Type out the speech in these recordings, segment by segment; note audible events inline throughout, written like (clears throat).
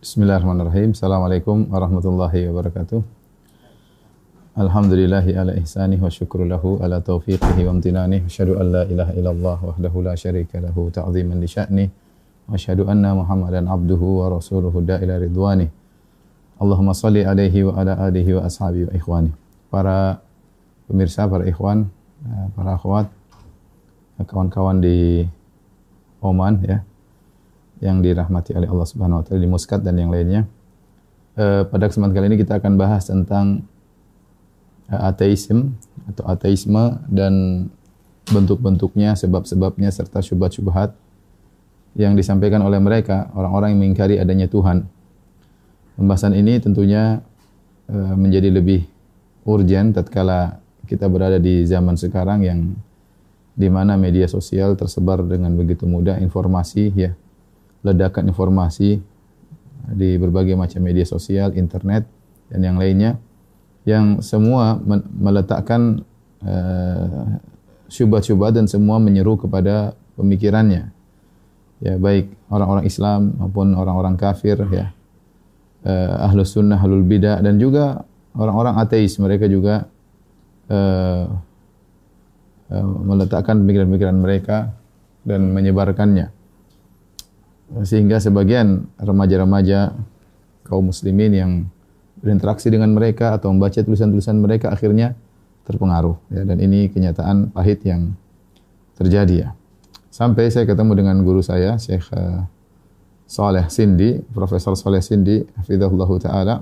Bismillahirrahmanirrahim. Assalamualaikum warahmatullahi wabarakatuh. Alhamdulillahi ala ihsanih wa syukru lahu ala taufiqihi wa amtinanih. Asyhadu an la ilaha illallah wahdahu la syarika lahu ta'ziman li sya'nih. Wa asyhadu anna Muhammadan abduhu wa rasuluhu da'ila ridwanih. Allahumma salli alaihi wa ala alihi wa ashabihi wa ikhwani. Para pemirsa, para ikhwan, eh, para akhwat, kawan-kawan di Oman ya yang dirahmati oleh Allah Subhanahu wa taala di Muscat dan yang lainnya. E, pada kesempatan kali ini kita akan bahas tentang e, ateisme atau ateisme dan bentuk-bentuknya, sebab-sebabnya serta syubhat-syubhat yang disampaikan oleh mereka orang-orang yang mengingkari adanya Tuhan. Pembahasan ini tentunya e, menjadi lebih urgent tatkala kita berada di zaman sekarang yang di mana media sosial tersebar dengan begitu mudah informasi ya ledakan informasi di berbagai macam media sosial, internet dan yang lainnya yang semua meletakkan uh, syubhat-syubhat dan semua menyeru kepada pemikirannya. Ya, baik orang-orang Islam maupun orang-orang kafir ya. Uh, ahlus sunnah, ahlul bidah dan juga orang-orang ateis mereka juga uh, uh, meletakkan pemikiran-pemikiran mereka dan menyebarkannya sehingga sebagian remaja-remaja kaum muslimin yang berinteraksi dengan mereka atau membaca tulisan-tulisan mereka akhirnya terpengaruh ya dan ini kenyataan pahit yang terjadi ya. Sampai saya ketemu dengan guru saya Syekh uh, Saleh Sindi, Profesor Saleh Sindi, hafizahullah taala.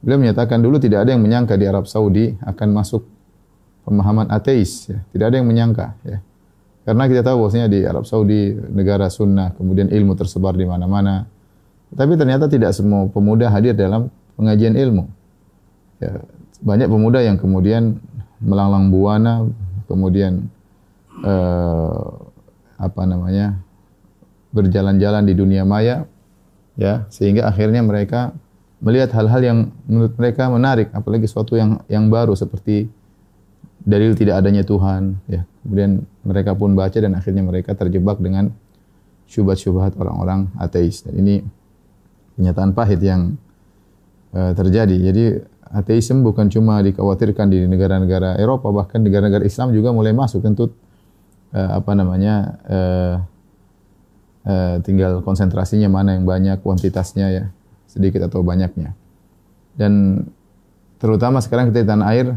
Beliau menyatakan dulu tidak ada yang menyangka di Arab Saudi akan masuk pemahaman ateis ya. Tidak ada yang menyangka ya. Karena kita tahu bahwasanya di Arab Saudi negara sunnah, kemudian ilmu tersebar di mana-mana. Tapi ternyata tidak semua pemuda hadir dalam pengajian ilmu. Ya, banyak pemuda yang kemudian melanglang buana, kemudian eh, apa namanya berjalan-jalan di dunia maya, ya sehingga akhirnya mereka melihat hal-hal yang menurut mereka menarik, apalagi sesuatu yang yang baru seperti dalil tidak adanya Tuhan ya kemudian mereka pun baca dan akhirnya mereka terjebak dengan syubhat-syubhat orang-orang ateis. Dan ini kenyataan pahit yang uh, terjadi. Jadi ateisme bukan cuma dikhawatirkan di negara-negara Eropa bahkan negara-negara Islam juga mulai masuk. Tentu uh, apa namanya uh, uh, tinggal konsentrasinya mana yang banyak kuantitasnya ya sedikit atau banyaknya. Dan terutama sekarang kita di tanah air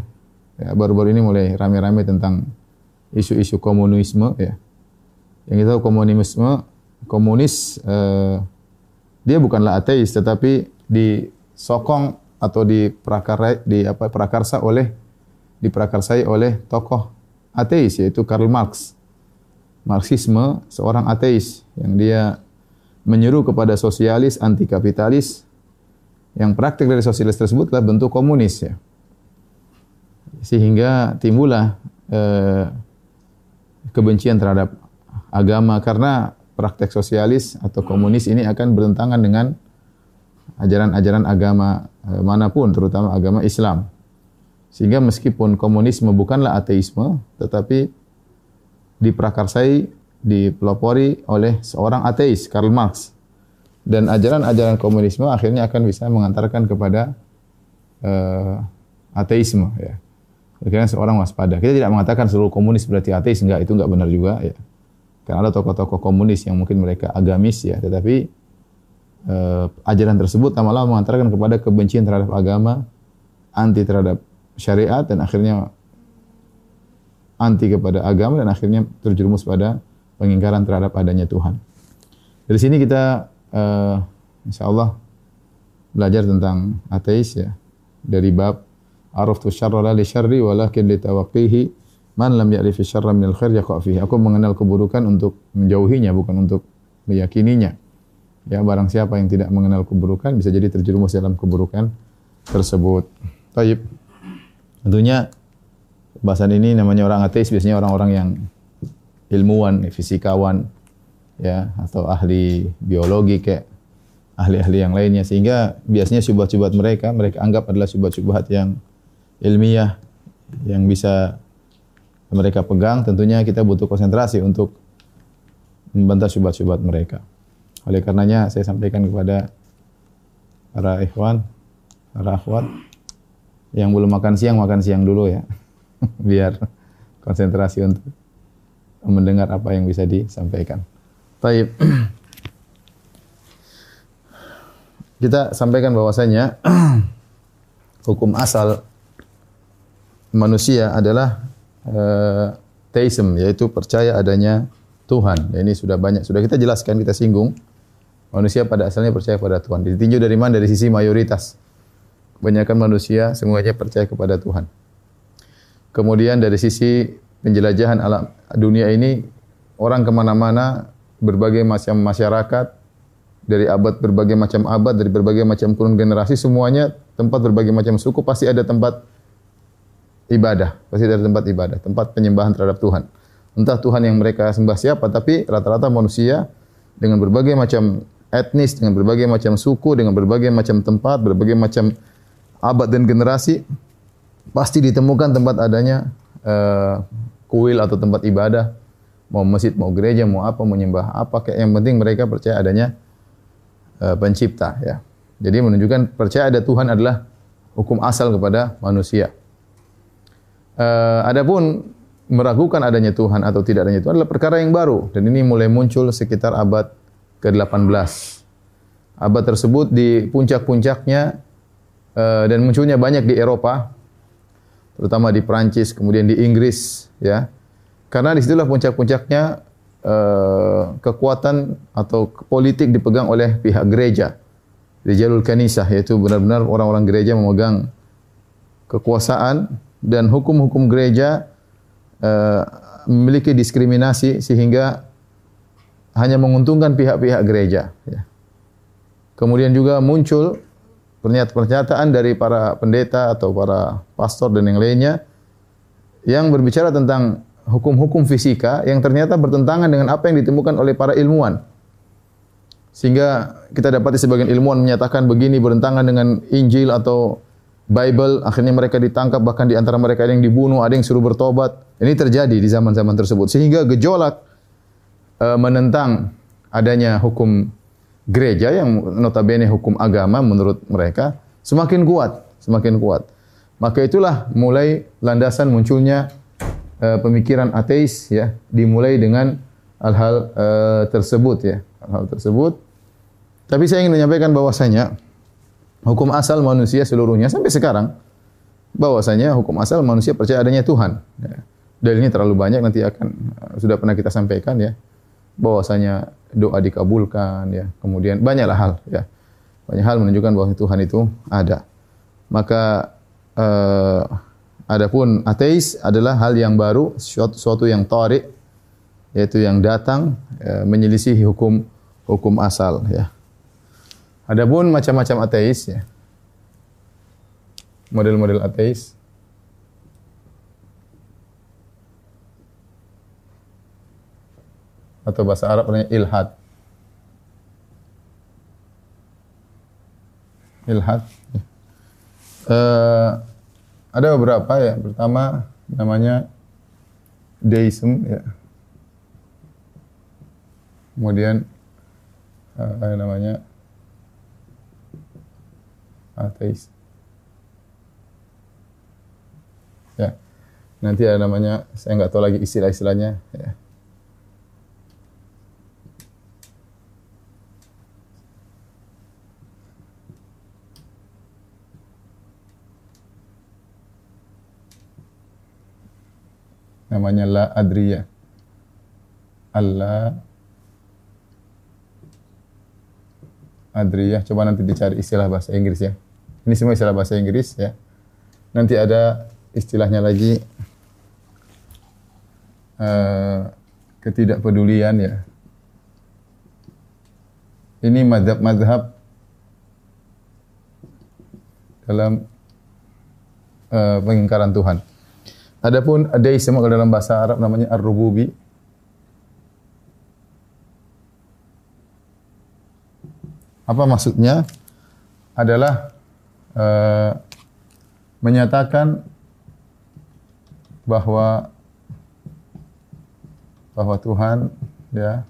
Ya, baru-baru ini mulai rame-rame tentang isu-isu komunisme ya. Yang kita tahu komunisme komunis eh, dia bukanlah ateis tetapi disokong atau diprakarsai di apa prakarsa oleh diprakarsai oleh tokoh ateis yaitu Karl Marx. Marxisme seorang ateis yang dia menyeru kepada sosialis anti kapitalis yang praktik dari sosialis tersebut adalah bentuk komunis ya sehingga timbullah eh, kebencian terhadap agama karena praktek sosialis atau komunis ini akan bertentangan dengan ajaran-ajaran agama eh, mana pun terutama agama Islam. Sehingga meskipun komunisme bukanlah ateisme tetapi diprakarsai dipelopori oleh seorang ateis Karl Marx dan ajaran-ajaran komunisme akhirnya akan bisa mengantarkan kepada uh, ateisme ya. Akhirnya seorang waspada. Kita tidak mengatakan seluruh komunis berarti ateis, enggak, itu enggak benar juga ya. Karena ada tokoh-tokoh komunis yang mungkin mereka agamis ya, tetapi eh, ajaran tersebut lama-lama mengantarkan kepada kebencian terhadap agama, anti terhadap syariat dan akhirnya anti kepada agama dan akhirnya terjerumus pada pengingkaran terhadap adanya Tuhan. Dari sini kita eh, insya Allah belajar tentang ateis ya dari bab araftu syarra la li syarri walakin li tawaqqihi man lam ya'rif syarra min al khair yaqa fihi. Aku mengenal keburukan untuk menjauhinya bukan untuk meyakininya. Ya, barang siapa yang tidak mengenal keburukan bisa jadi terjerumus dalam keburukan tersebut. Taib. Tentunya bahasan ini namanya orang ateis biasanya orang-orang yang ilmuwan, fisikawan ya atau ahli biologi kayak ahli-ahli yang lainnya sehingga biasanya syubhat-syubhat mereka mereka anggap adalah syubhat-syubhat yang ilmiah yang bisa mereka pegang, tentunya kita butuh konsentrasi untuk membantah syubhat-syubhat mereka. Oleh karenanya saya sampaikan kepada para ikhwan, para akhwat yang belum makan siang makan siang dulu ya. (laughs) Biar konsentrasi untuk mendengar apa yang bisa disampaikan. Baik. (clears throat) Kita sampaikan bahwasanya (clears throat) hukum asal manusia adalah uh, theism yaitu percaya adanya Tuhan. Ya, ini sudah banyak sudah kita jelaskan, kita singgung. Manusia pada asalnya percaya pada Tuhan. Ditinjau dari mana? Dari sisi mayoritas. Kebanyakan manusia semuanya percaya kepada Tuhan. Kemudian dari sisi penjelajahan alam dunia ini, orang ke mana-mana, berbagai macam masyarakat, dari abad berbagai macam abad, dari berbagai macam kurun generasi, semuanya tempat berbagai macam suku pasti ada tempat ibadah, pasti ada tempat ibadah, tempat penyembahan terhadap Tuhan. Entah Tuhan yang mereka sembah siapa, tapi rata-rata manusia dengan berbagai macam etnis, dengan berbagai macam suku, dengan berbagai macam tempat, berbagai macam abad dan generasi, pasti ditemukan tempat adanya uh, kuil atau tempat ibadah, mau masjid, mau gereja, mau apa, mau nyembah apa, kayak yang penting mereka percaya adanya uh, pencipta. Ya. Jadi menunjukkan percaya ada Tuhan adalah hukum asal kepada manusia. Uh, adapun meragukan adanya Tuhan atau tidak adanya Tuhan adalah perkara yang baru dan ini mulai muncul sekitar abad ke-18. Abad tersebut di puncak-puncaknya uh, dan munculnya banyak di Eropa, terutama di Prancis, kemudian di Inggris, ya. Karena di situlah puncak-puncaknya uh, kekuatan atau politik dipegang oleh pihak gereja. Di Jalul Kanisah, yaitu benar-benar orang-orang gereja memegang kekuasaan dan hukum-hukum gereja uh, memiliki diskriminasi sehingga hanya menguntungkan pihak-pihak gereja. Ya. Kemudian juga muncul pernyataan dari para pendeta atau para pastor dan yang lainnya yang berbicara tentang hukum-hukum fisika yang ternyata bertentangan dengan apa yang ditemukan oleh para ilmuwan. Sehingga kita dapati sebagian ilmuwan menyatakan begini bertentangan dengan Injil atau Bible, akhirnya mereka ditangkap bahkan di antara mereka ada yang dibunuh, ada yang suruh bertobat. Ini terjadi di zaman-zaman tersebut. Sehingga gejolak uh, menentang adanya hukum gereja yang notabene hukum agama menurut mereka semakin kuat, semakin kuat. Maka itulah mulai landasan munculnya uh, pemikiran ateis ya, dimulai dengan hal-hal uh, tersebut ya, hal-hal tersebut. Tapi saya ingin menyampaikan bahwasanya hukum asal manusia seluruhnya sampai sekarang bahwasanya hukum asal manusia percaya adanya Tuhan. Ya. Dalilnya terlalu banyak nanti akan sudah pernah kita sampaikan ya bahwasanya doa dikabulkan ya. Kemudian banyaklah hal ya. Banyak hal menunjukkan bahwa Tuhan itu ada. Maka eh, adapun ateis adalah hal yang baru, suatu, suatu yang tarik yaitu yang datang eh, menyelisihi hukum hukum asal ya. Adapun macam-macam ateis ya. Model-model ateis atau bahasa Arab namanya ilhad. Ilhad. Uh, ada beberapa ya. Pertama namanya deism ya. Kemudian uh, namanya ateis. Ya. Nanti ada namanya saya nggak tahu lagi istilah-istilahnya ya. namanya la adriya. Allah adriyah. Coba nanti dicari istilah bahasa Inggris ya. Ini semua istilah bahasa Inggris ya. Nanti ada istilahnya lagi uh, ketidakpedulian ya. Ini madhab-madhab dalam uh, pengingkaran Tuhan. Adapun adeisme kalau dalam bahasa Arab namanya ar-rububi. Apa maksudnya? Adalah uh, menyatakan bahwa bahwa Tuhan ya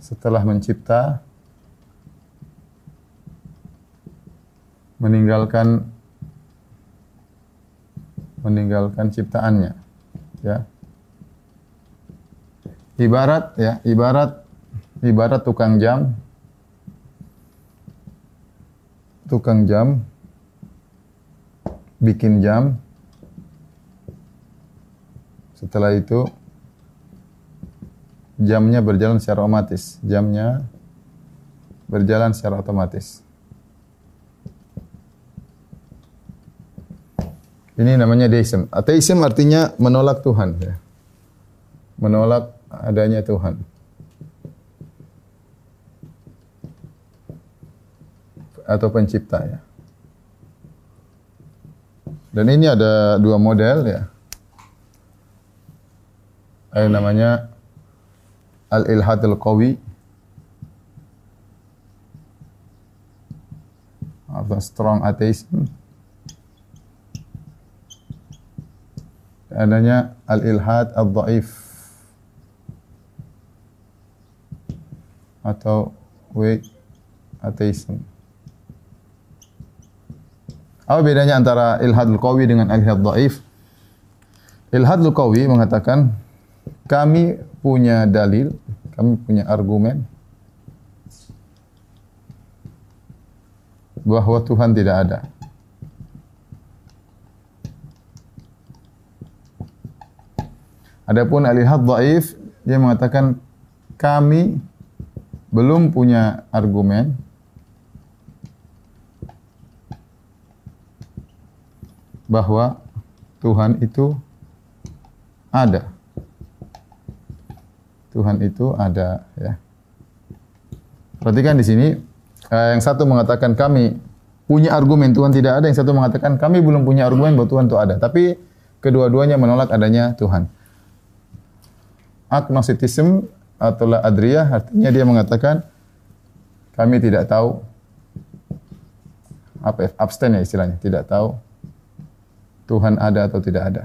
setelah mencipta meninggalkan meninggalkan ciptaannya ya. Ibarat ya ibarat ibarat tukang jam tukang jam bikin jam setelah itu jamnya berjalan secara otomatis jamnya berjalan secara otomatis Ini namanya deism. Ateism artinya menolak Tuhan. Ya. Menolak adanya Tuhan. Atau pencipta ya. Dan ini ada dua model ya. Ada namanya al-ilhadul qawi atau strong atheism adanya al-ilhad al-dhaif atau weak atheism. Apa bedanya antara ilhadul qawi dengan ilhad dhaif? Ilhadul qawi mengatakan kami punya dalil, kami punya argumen bahwa Tuhan tidak ada. Adapun al-ihad dhaif dia mengatakan kami belum punya argumen bahwa Tuhan itu ada. Tuhan itu ada ya. Perhatikan di sini eh, yang satu mengatakan kami punya argumen Tuhan tidak ada, yang satu mengatakan kami belum punya argumen bahwa Tuhan itu ada. Tapi kedua-duanya menolak adanya Tuhan agnosticism atau la adriyah artinya dia mengatakan kami tidak tahu apa abstain ya istilahnya, tidak tahu Tuhan ada atau tidak ada.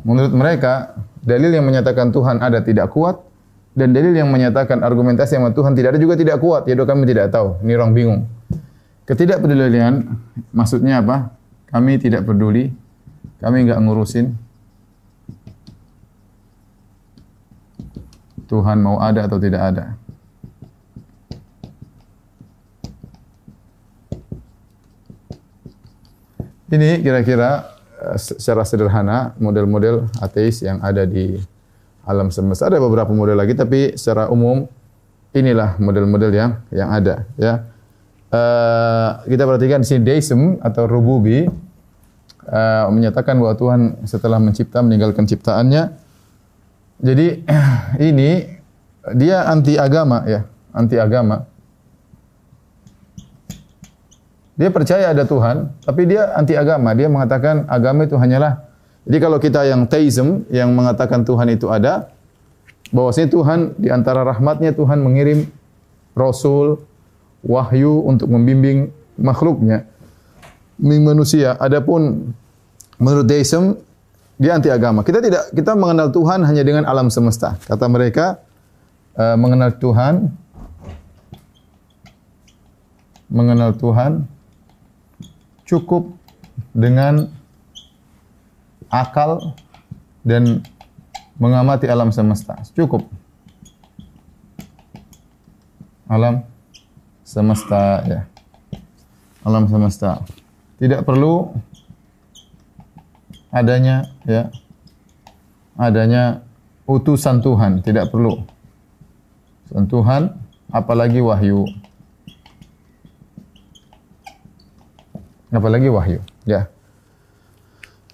Menurut mereka, dalil yang menyatakan Tuhan ada tidak kuat dan dalil yang menyatakan argumentasi sama Tuhan tidak ada juga tidak kuat. Yaitu kami tidak tahu. Ini orang bingung. Ketidakpedulian maksudnya apa? Kami tidak peduli. Kami enggak ngurusin. Tuhan mau ada atau tidak ada. Ini kira-kira eh, secara sederhana model-model ateis yang ada di alam semesta. Ada beberapa model lagi tapi secara umum inilah model-model yang yang ada ya uh, kita perhatikan sini deism atau rububi uh, menyatakan bahwa Tuhan setelah mencipta meninggalkan ciptaannya. Jadi (clears throat) ini dia anti agama ya, anti agama. Dia percaya ada Tuhan, tapi dia anti agama. Dia mengatakan agama itu hanyalah jadi kalau kita yang teism yang mengatakan Tuhan itu ada, bahwasanya Tuhan di antara rahmatnya Tuhan mengirim rasul, wahyu untuk membimbing makhluknya, manusia. Adapun menurut deism dia anti agama. Kita tidak kita mengenal Tuhan hanya dengan alam semesta. Kata mereka uh, mengenal Tuhan mengenal Tuhan cukup dengan akal dan mengamati alam semesta. Cukup. Alam semesta ya. Alam semesta. Tidak perlu adanya ya adanya utusan Tuhan, tidak perlu. Tuhan apalagi wahyu. Apalagi wahyu, ya.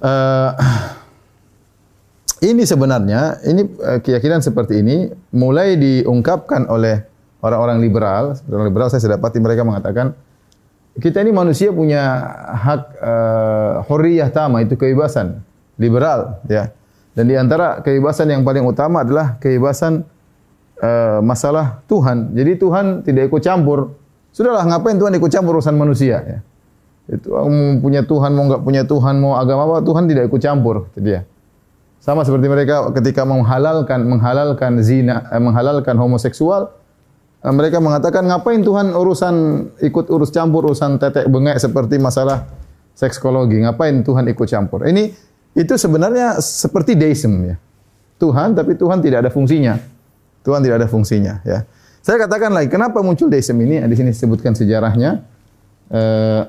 Uh, (clears throat) ini sebenarnya ini uh, keyakinan seperti ini mulai diungkapkan oleh orang-orang liberal, orang liberal saya sedapati mereka mengatakan kita ini manusia punya hak uh, hurriyah tama itu kebebasan liberal ya. Dan di antara kebebasan yang paling utama adalah kebebasan uh, masalah Tuhan. Jadi Tuhan tidak ikut campur. Sudahlah ngapain Tuhan ikut campur urusan manusia ya. Itu mau punya Tuhan mau enggak punya Tuhan mau agama apa Tuhan tidak ikut campur itu dia. Sama seperti mereka ketika menghalalkan menghalalkan zina, eh, menghalalkan homoseksual, eh, mereka mengatakan ngapain Tuhan urusan ikut urus campur urusan tetek bengek seperti masalah sekskologi, ngapain Tuhan ikut campur? Ini itu sebenarnya seperti deism ya. Tuhan tapi Tuhan tidak ada fungsinya. Tuhan tidak ada fungsinya ya. Saya katakan lagi, kenapa muncul deism ini? Di sini disebutkan sejarahnya. Eh,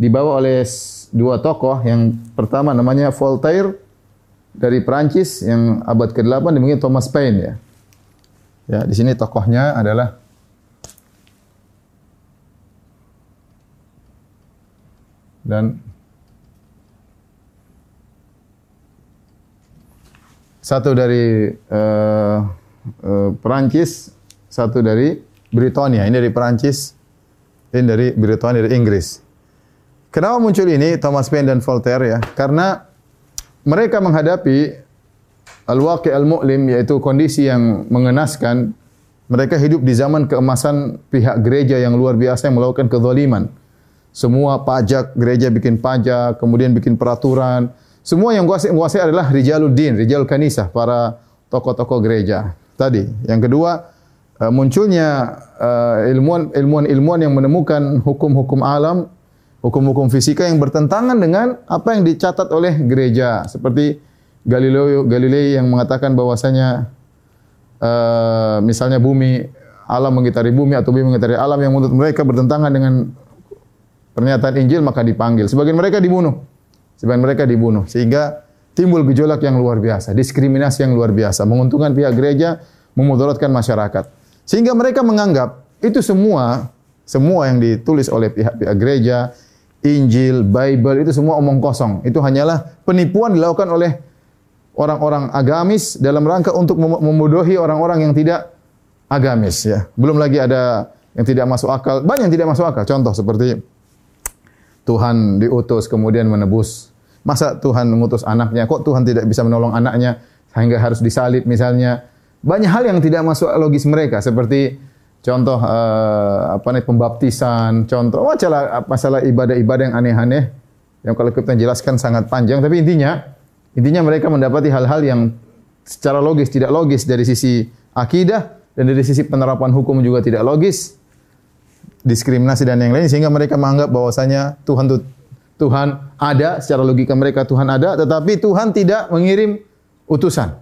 dibawa oleh dua tokoh. Yang pertama namanya Voltaire dari Prancis yang abad ke-8 dimungkin Thomas Paine ya. Ya, di sini tokohnya adalah dan satu dari uh, uh, Perancis, satu dari Britania. Ini dari Perancis, ini dari Britania, dari Inggris. Kenapa muncul ini Thomas Paine dan Voltaire ya? Karena mereka menghadapi al-waqi' al-mu'lim yaitu kondisi yang mengenaskan mereka hidup di zaman keemasan pihak gereja yang luar biasa yang melakukan kezaliman. Semua pajak, gereja bikin pajak, kemudian bikin peraturan. Semua yang menguasai adalah rijaluddin, rijal kanisah, para tokoh-tokoh gereja. Tadi. Yang kedua, eh, munculnya eh, ilmuwan ilmuwan-ilmuwan yang menemukan hukum-hukum alam hukum-hukum fisika yang bertentangan dengan apa yang dicatat oleh gereja seperti Galileo Galilei yang mengatakan bahwasanya uh, misalnya bumi alam mengitari bumi atau bumi mengitari alam yang menurut mereka bertentangan dengan pernyataan Injil maka dipanggil. Sebagian mereka dibunuh. Sebagian mereka dibunuh sehingga timbul gejolak yang luar biasa, diskriminasi yang luar biasa, menguntungkan pihak gereja, memudaratkan masyarakat. Sehingga mereka menganggap itu semua semua yang ditulis oleh pihak-pihak gereja, Injil, Bible itu semua omong kosong. Itu hanyalah penipuan dilakukan oleh orang-orang agamis dalam rangka untuk membodohi orang-orang yang tidak agamis ya. Belum lagi ada yang tidak masuk akal, banyak yang tidak masuk akal. Contoh seperti Tuhan diutus kemudian menebus. Masa Tuhan mengutus anaknya? Kok Tuhan tidak bisa menolong anaknya sehingga harus disalib misalnya? Banyak hal yang tidak masuk logis mereka seperti contoh uh, apa nih pembaptisan, contoh masalah masalah ibadah-ibadah yang aneh-aneh yang kalau kita jelaskan sangat panjang. Tapi intinya intinya mereka mendapati hal-hal yang secara logis tidak logis dari sisi akidah dan dari sisi penerapan hukum juga tidak logis diskriminasi dan yang lain sehingga mereka menganggap bahwasanya Tuhan itu Tuhan ada secara logika mereka Tuhan ada tetapi Tuhan tidak mengirim utusan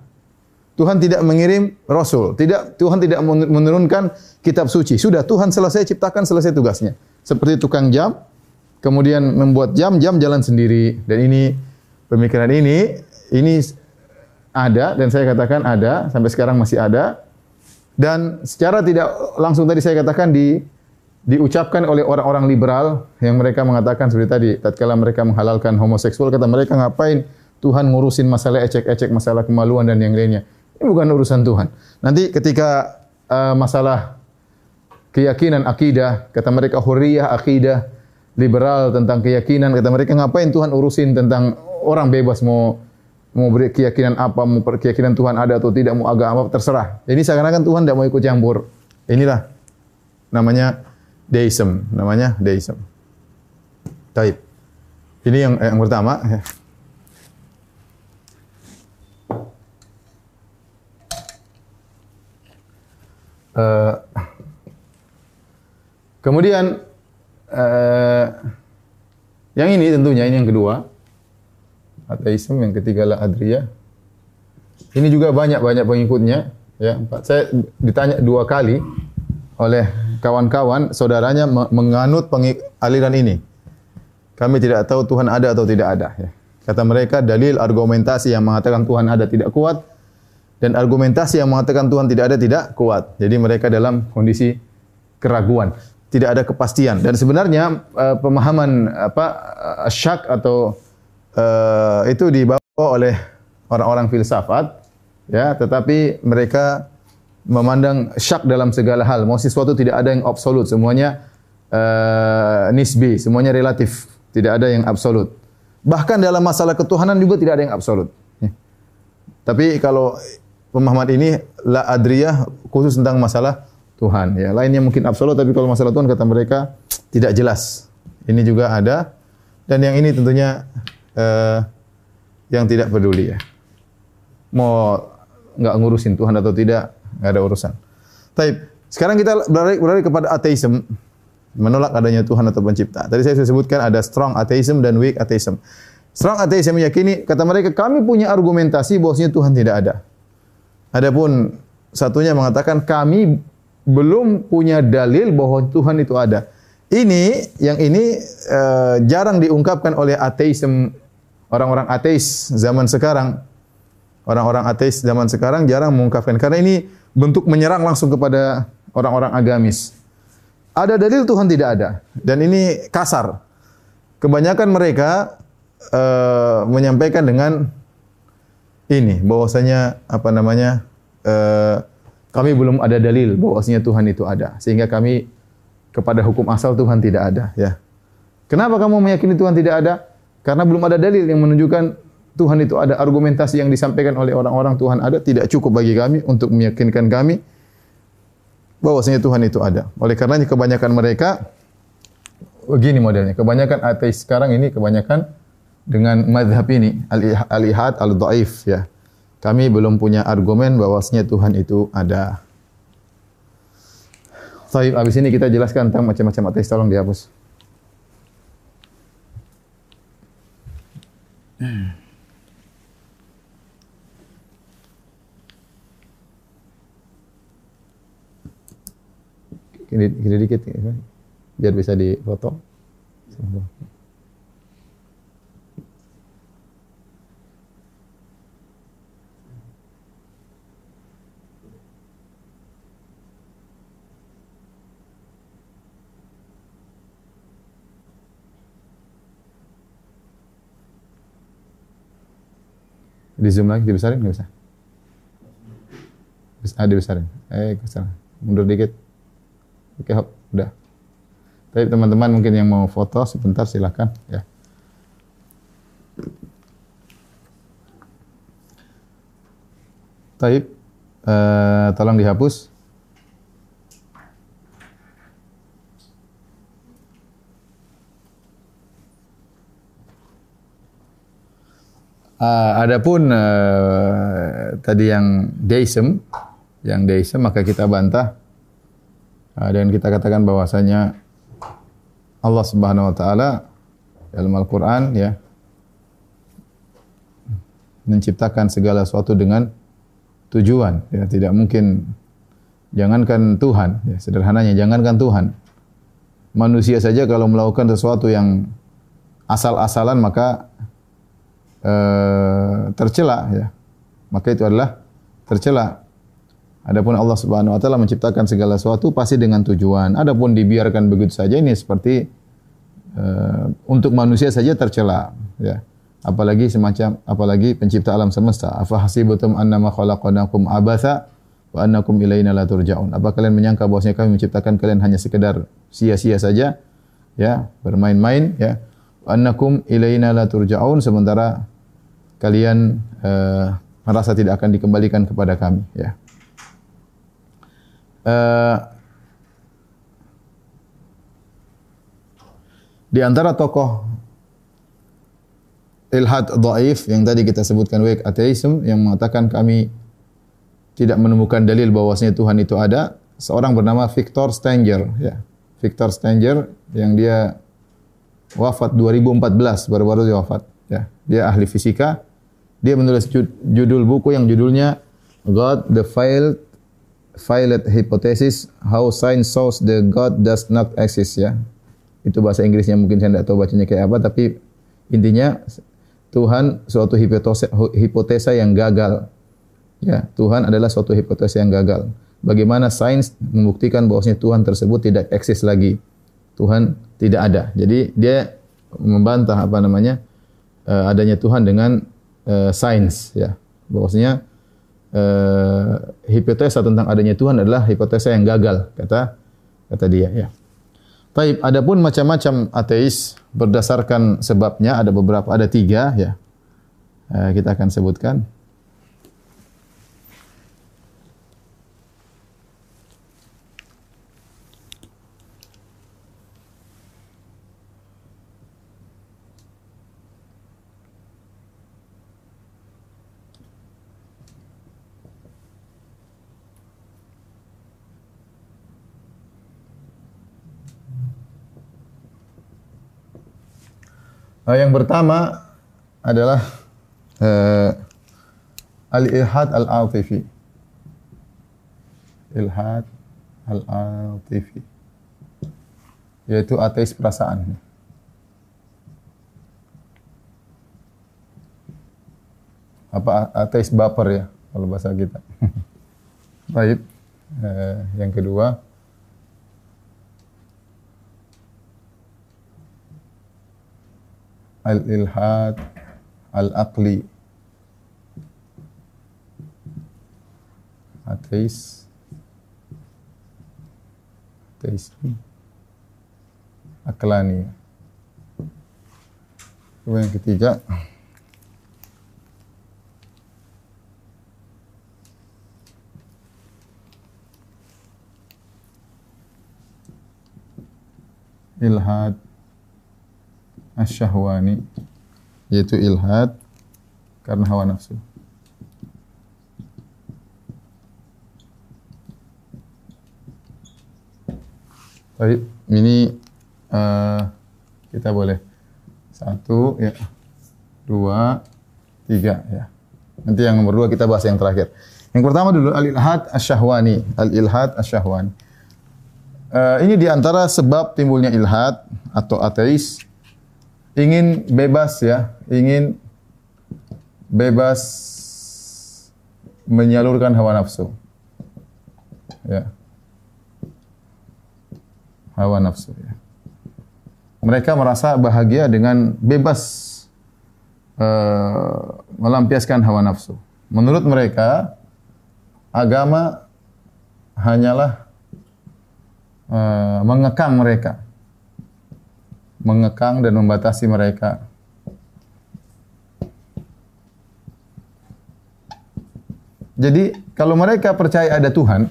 Tuhan tidak mengirim rasul, tidak Tuhan tidak menurunkan kitab suci. Sudah Tuhan selesai ciptakan selesai tugasnya. Seperti tukang jam, kemudian membuat jam, jam jalan sendiri. Dan ini pemikiran ini ini ada dan saya katakan ada sampai sekarang masih ada. Dan secara tidak langsung tadi saya katakan di diucapkan oleh orang-orang liberal yang mereka mengatakan seperti tadi, tatkala mereka menghalalkan homoseksual kata mereka ngapain Tuhan ngurusin masalah ecek-ecek, masalah kemaluan dan yang lainnya. Ini bukan urusan Tuhan. Nanti ketika uh, masalah keyakinan akidah, kata mereka hurriyah akidah, liberal tentang keyakinan, kata mereka ngapain Tuhan urusin tentang orang bebas mau mau beri keyakinan apa, mau keyakinan Tuhan ada atau tidak, mau agama apa, terserah. Ini seakan-akan Tuhan tidak mau ikut campur. Inilah namanya deism, namanya deism. Taib. Ini yang yang pertama. Uh, kemudian uh, yang ini tentunya ini yang kedua. Ateisme yang ketiga la adriyah. Ini juga banyak banyak pengikutnya ya. Saya ditanya dua kali oleh kawan-kawan saudaranya menganut aliran ini. Kami tidak tahu Tuhan ada atau tidak ada ya. kata mereka dalil argumentasi yang mengatakan Tuhan ada tidak kuat dan argumentasi yang mengatakan Tuhan tidak ada tidak kuat. Jadi mereka dalam kondisi keraguan, tidak ada kepastian. Dan sebenarnya uh, pemahaman apa uh, syak atau uh, itu dibawa oleh orang-orang filsafat, ya. Tetapi mereka memandang syak dalam segala hal. Mau sesuatu tidak ada yang absolut, semuanya uh, nisbi, semuanya relatif, tidak ada yang absolut. Bahkan dalam masalah ketuhanan juga tidak ada yang absolut. Tapi kalau pemahaman ini la adriyah khusus tentang masalah Tuhan ya. Lainnya mungkin absolut tapi kalau masalah Tuhan kata mereka tidak jelas. Ini juga ada dan yang ini tentunya uh, yang tidak peduli ya. Mau nggak ngurusin Tuhan atau tidak, nggak ada urusan. Tapi sekarang kita beralih, beralih kepada ateisme, menolak adanya Tuhan atau pencipta. Tadi saya sudah sebutkan ada strong atheism dan weak atheism. Strong atheism meyakini kata mereka kami punya argumentasi bahwasanya Tuhan tidak ada. Adapun satunya mengatakan kami belum punya dalil bahwa Tuhan itu ada. Ini yang ini uh, jarang diungkapkan oleh ateisme orang-orang ateis zaman sekarang. Orang-orang ateis zaman sekarang jarang mengungkapkan karena ini bentuk menyerang langsung kepada orang-orang agamis. Ada dalil Tuhan tidak ada dan ini kasar. Kebanyakan mereka uh, menyampaikan dengan ini bahwasanya apa namanya uh, kami belum ada dalil bahwasanya Tuhan itu ada sehingga kami kepada hukum asal Tuhan tidak ada ya. Kenapa kamu meyakini Tuhan tidak ada? Karena belum ada dalil yang menunjukkan Tuhan itu ada argumentasi yang disampaikan oleh orang-orang Tuhan ada tidak cukup bagi kami untuk meyakinkan kami bahwasanya Tuhan itu ada. Oleh karenanya kebanyakan mereka begini modelnya. Kebanyakan ateis sekarang ini kebanyakan dengan madhab ini al-ihad al-dhaif ya. Kami belum punya argumen bahwasanya Tuhan itu ada. Baik, habis ini kita jelaskan tentang macam-macam ateis. Tolong dihapus. Kiri, kiri dikit, biar bisa difoto. Di zoom lagi, dibesarin nggak bisa? Bisa, ah, dibesarin. Eh, ke sana. Mundur dikit. Oke, hop, udah. Tapi teman-teman mungkin yang mau foto sebentar silakan ya. Taib, uh, tolong dihapus. Uh, adapun uh, tadi yang deism, yang deism maka kita bantah uh, dan kita katakan bahwasanya Allah Subhanahu wa taala dalam Al-Qur'an ya menciptakan segala sesuatu dengan tujuan ya. Tidak mungkin jangankan Tuhan ya sederhananya jangankan Tuhan. Manusia saja kalau melakukan sesuatu yang asal-asalan maka uh, tercela ya. Maka itu adalah tercela. Adapun Allah Subhanahu wa taala menciptakan segala sesuatu pasti dengan tujuan. Adapun dibiarkan begitu saja ini seperti uh, untuk manusia saja tercela ya. Apalagi semacam apalagi pencipta alam semesta. Afa hasibatum annama khalaqnakum abatha wa annakum ilaina la turja'un. Apa kalian menyangka bahwasanya kami menciptakan kalian hanya sekedar sia-sia saja ya, bermain-main ya annakum ilaina la turja'un sementara kalian uh, merasa tidak akan dikembalikan kepada kami ya. Uh, di antara tokoh ilhad dhaif yang tadi kita sebutkan wake atheism yang mengatakan kami tidak menemukan dalil bahwasanya Tuhan itu ada seorang bernama Victor Stanger ya Victor Stanger yang dia wafat 2014 baru-baru dia wafat ya. Dia ahli fisika. Dia menulis judul buku yang judulnya God the Failed Failed Hypothesis How Science Shows the God Does Not Exist ya. Itu bahasa Inggrisnya mungkin saya tidak tahu bacanya kayak apa tapi intinya Tuhan suatu hipotesa, hipotesa yang gagal ya. Tuhan adalah suatu hipotesa yang gagal. Bagaimana sains membuktikan bahwasanya Tuhan tersebut tidak eksis lagi Tuhan tidak ada. Jadi dia membantah apa namanya uh, adanya Tuhan dengan uh, sains ya. Bahwasanya uh, hipotesa tentang adanya Tuhan adalah hipotesa yang gagal kata kata dia ya. Taib, adapun macam-macam ateis berdasarkan sebabnya ada beberapa ada tiga ya. Kita akan sebutkan. Yang pertama adalah uh, al-ilhad al-atifi. Ilhad al-atifi. Yaitu ateis perasaan. Apa ateis baper ya kalau bahasa kita. (laughs) Baik. Uh, yang kedua al-ilhad al-aqli. Ateis. Ateis. Aklani. Kemudian yang ketiga. Ilhad asyahwani yaitu ilhad karena hawa nafsu. Baik, ini uh, kita boleh satu, ya, dua, tiga, ya. Nanti yang nomor dua kita bahas yang terakhir. Yang pertama dulu al-ilhad asyahwani, al-ilhad asyahwani. Uh, ini di antara sebab timbulnya ilhad atau ateis ingin bebas ya, ingin bebas menyalurkan hawa nafsu. Ya. Hawa nafsu ya. Mereka merasa bahagia dengan bebas uh, melampiaskan hawa nafsu. Menurut mereka, agama hanyalah uh, mengekang mereka mengekang dan membatasi mereka. Jadi kalau mereka percaya ada Tuhan,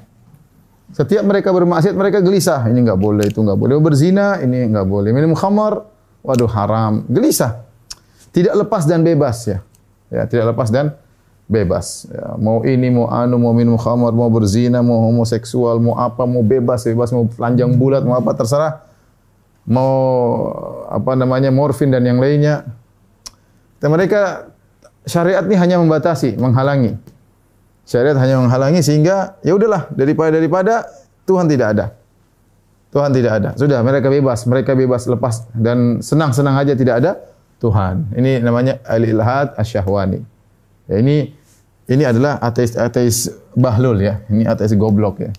setiap mereka bermaksiat mereka gelisah. Ini enggak boleh, itu enggak boleh. Berzina, ini enggak boleh. Minum khamar, waduh haram. Gelisah. Tidak lepas dan bebas ya. Ya, tidak lepas dan bebas. Ya, mau ini, mau anu, mau minum khamar, mau berzina, mau homoseksual, mau apa, mau bebas, bebas, mau telanjang bulat, mau apa terserah mau apa namanya morfin dan yang lainnya. Dan mereka syariat ini hanya membatasi, menghalangi. Syariat hanya menghalangi sehingga ya udahlah daripada daripada Tuhan tidak ada. Tuhan tidak ada. Sudah mereka bebas, mereka bebas lepas dan senang-senang aja tidak ada Tuhan. Ini namanya al-ilhad asyahwani. Ya, ini ini adalah ateis ateis bahlul ya. Ini ateis goblok ya.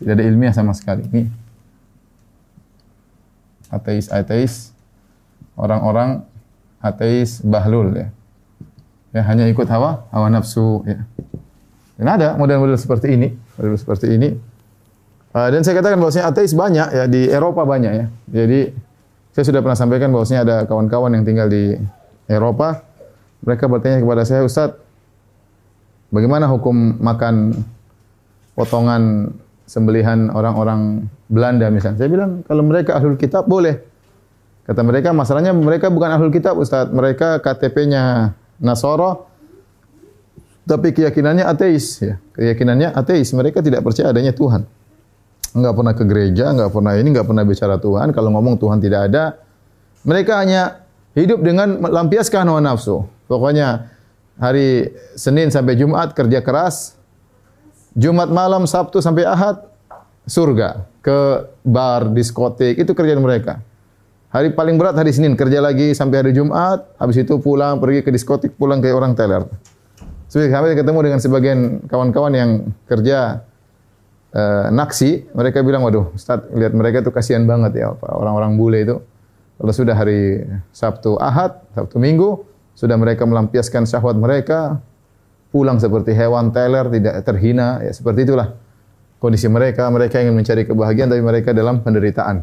Tidak ada ilmiah sama sekali. Ini ateis-ateis, orang-orang ateis bahlul ya. Ya hanya ikut hawa, hawa nafsu ya. Dan ada model-model seperti ini, model seperti ini. Uh, dan saya katakan bahwasanya ateis banyak ya di Eropa banyak ya. Jadi saya sudah pernah sampaikan bahwasanya ada kawan-kawan yang tinggal di Eropa. Mereka bertanya kepada saya, Ustadz, bagaimana hukum makan potongan sembelihan orang-orang Belanda misalnya. Saya bilang kalau mereka ahlul kitab boleh. Kata mereka masalahnya mereka bukan ahlul kitab Ustaz. Mereka KTP-nya Nasoro tapi keyakinannya ateis ya. Keyakinannya ateis. Mereka tidak percaya adanya Tuhan. Enggak pernah ke gereja, enggak pernah ini, enggak pernah bicara Tuhan. Kalau ngomong Tuhan tidak ada. Mereka hanya hidup dengan melampiaskan hawa nafsu. Pokoknya hari Senin sampai Jumat kerja keras, Jumat malam, Sabtu sampai Ahad surga, ke bar, diskotik, itu kerjaan mereka. Hari paling berat hari Senin, kerja lagi sampai hari Jumat, habis itu pulang pergi ke diskotik, pulang ke orang teler. Sampai ketemu dengan sebagian kawan-kawan yang kerja uh, naksi, mereka bilang, waduh, Ustaz, lihat mereka itu kasihan banget ya, orang-orang bule itu. Kalau sudah hari Sabtu Ahad, Sabtu Minggu, sudah mereka melampiaskan syahwat mereka, pulang seperti hewan teler, tidak terhina, ya seperti itulah kondisi mereka. Mereka ingin mencari kebahagiaan, tapi mereka dalam penderitaan.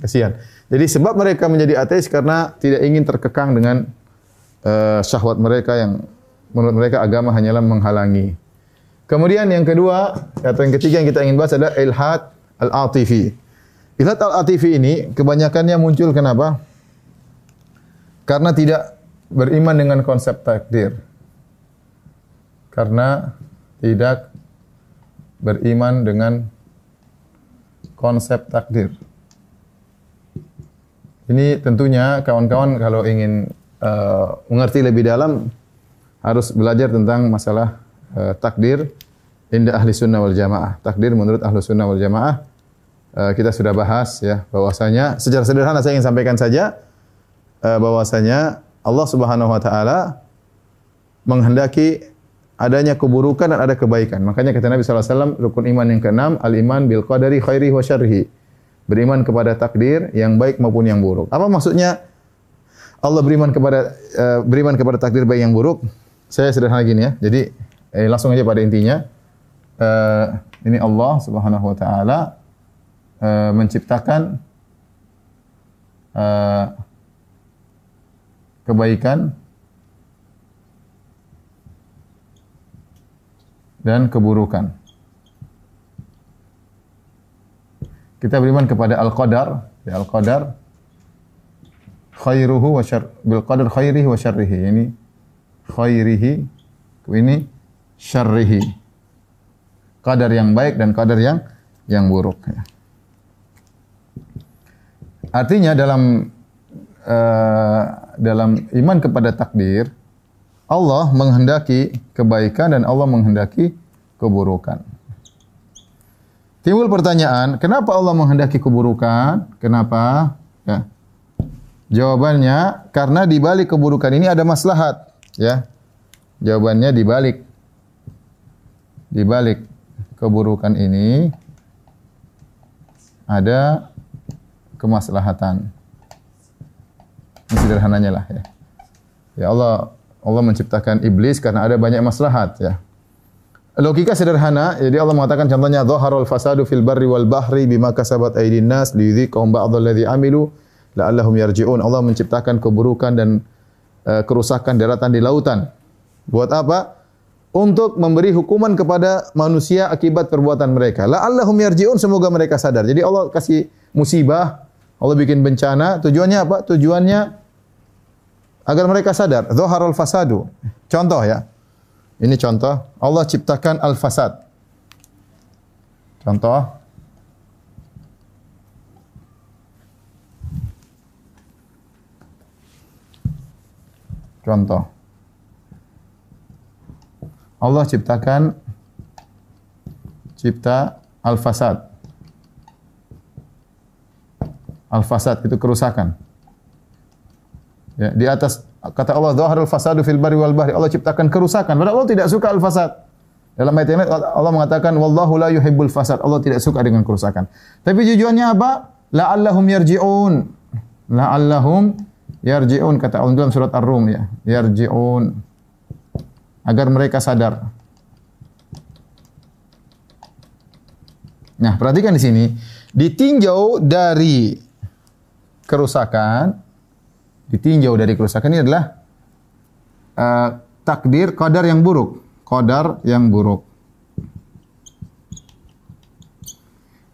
Kasihan. Jadi sebab mereka menjadi ateis karena tidak ingin terkekang dengan uh, syahwat mereka yang menurut mereka agama hanyalah menghalangi. Kemudian yang kedua, atau yang ketiga yang kita ingin bahas adalah ilhad al-atifi. Ilhad al-atifi ini kebanyakannya muncul kenapa? Karena tidak beriman dengan konsep takdir karena tidak beriman dengan konsep takdir. Ini tentunya kawan-kawan kalau ingin uh, mengerti lebih dalam harus belajar tentang masalah uh, takdir indah ahli sunnah wal jamaah. Takdir menurut ahli sunnah wal jamaah uh, kita sudah bahas ya bahwasanya secara sederhana saya ingin sampaikan saja uh, bahwasanya Allah Subhanahu wa taala menghendaki adanya keburukan dan ada kebaikan. Makanya kata Nabi SAW, rukun iman yang keenam, al-iman bil qadari khairi wa syarhi. Beriman kepada takdir yang baik maupun yang buruk. Apa maksudnya Allah beriman kepada uh, beriman kepada takdir baik yang buruk? Saya sederhana gini ya. Jadi eh, langsung aja pada intinya. Uh, ini Allah Subhanahu wa taala uh, menciptakan uh, kebaikan dan keburukan. Kita beriman kepada al-qadar, ya al-qadar khairuhu wa syar bil qadar khairihi wa syarrihi. Ini khairihi ini syarrihi. Qadar yang baik dan qadar yang yang buruk ya. Artinya dalam uh, dalam iman kepada takdir Allah menghendaki kebaikan dan Allah menghendaki keburukan. Timbul pertanyaan, kenapa Allah menghendaki keburukan? Kenapa? Ya. Jawabannya karena di balik keburukan ini ada maslahat, ya. Jawabannya di balik di balik keburukan ini ada kemaslahatan. Ini sederhananya lah ya. Ya Allah Allah menciptakan iblis karena ada banyak maslahat ya. Logika sederhana, jadi Allah mengatakan contohnya dhaharul fasadu fil barri wal bahri bima kasabat aydin nas liyudhiqahum ba'dhal ladzi amilu la'allahum yarji'un. Allah menciptakan keburukan dan uh, kerusakan daratan di lautan. Buat apa? Untuk memberi hukuman kepada manusia akibat perbuatan mereka. La'allahum yarji'un, semoga mereka sadar. Jadi Allah kasih musibah, Allah bikin bencana, tujuannya apa? Tujuannya agar mereka sadar. Dhaharul fasadu. Contoh ya. Ini contoh. Allah ciptakan al-fasad. Contoh. Contoh. Allah ciptakan cipta al-fasad. Al-fasad itu kerusakan. Ya, di atas kata Allah dhaharul fasadu fil barri wal bahri. Allah ciptakan kerusakan. Padahal Allah tidak suka al-fasad. Dalam ayat ini Allah mengatakan wallahu la yuhibbul fasad. Allah tidak suka dengan kerusakan. Tapi tujuannya apa? La'allahum yarji'un. La'allahum yarji'un kata Allah dalam surat Ar-Rum ya. Yarji'un. Agar mereka sadar. Nah, perhatikan di sini. Ditinjau dari kerusakan ditinjau dari kerusakan ini adalah uh, takdir qadar yang buruk, qadar yang buruk.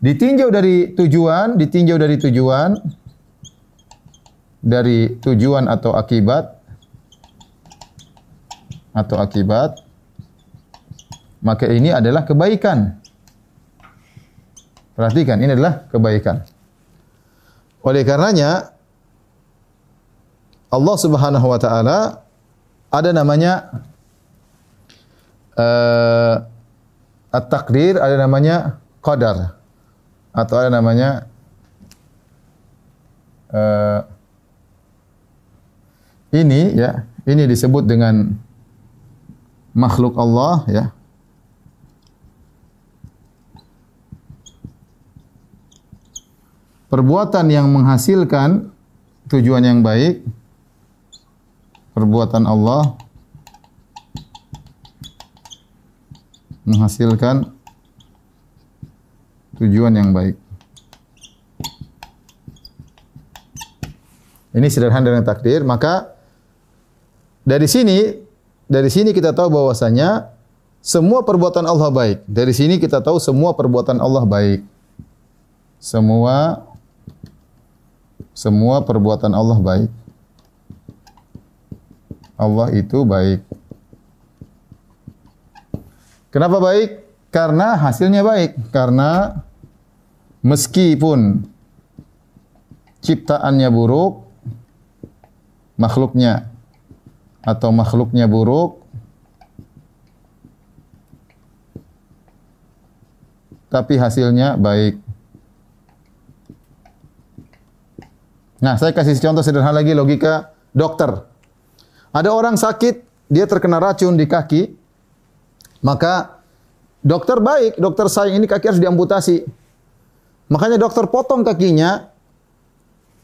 Ditinjau dari tujuan, ditinjau dari tujuan dari tujuan atau akibat atau akibat maka ini adalah kebaikan. Perhatikan, ini adalah kebaikan. Oleh karenanya Allah Subhanahu wa taala ada namanya uh, at-takdir, ada namanya qadar atau ada namanya uh, ini ya, ini disebut dengan makhluk Allah ya. Perbuatan yang menghasilkan tujuan yang baik perbuatan Allah menghasilkan tujuan yang baik. Ini sederhana dengan takdir, maka dari sini dari sini kita tahu bahwasanya semua perbuatan Allah baik. Dari sini kita tahu semua perbuatan Allah baik. Semua semua perbuatan Allah baik. Allah itu baik. Kenapa baik? Karena hasilnya baik. Karena meskipun ciptaannya buruk, makhluknya atau makhluknya buruk, tapi hasilnya baik. Nah, saya kasih contoh sederhana lagi logika dokter. Ada orang sakit, dia terkena racun di kaki, maka dokter baik, dokter sayang ini kaki harus diamputasi. Makanya dokter potong kakinya,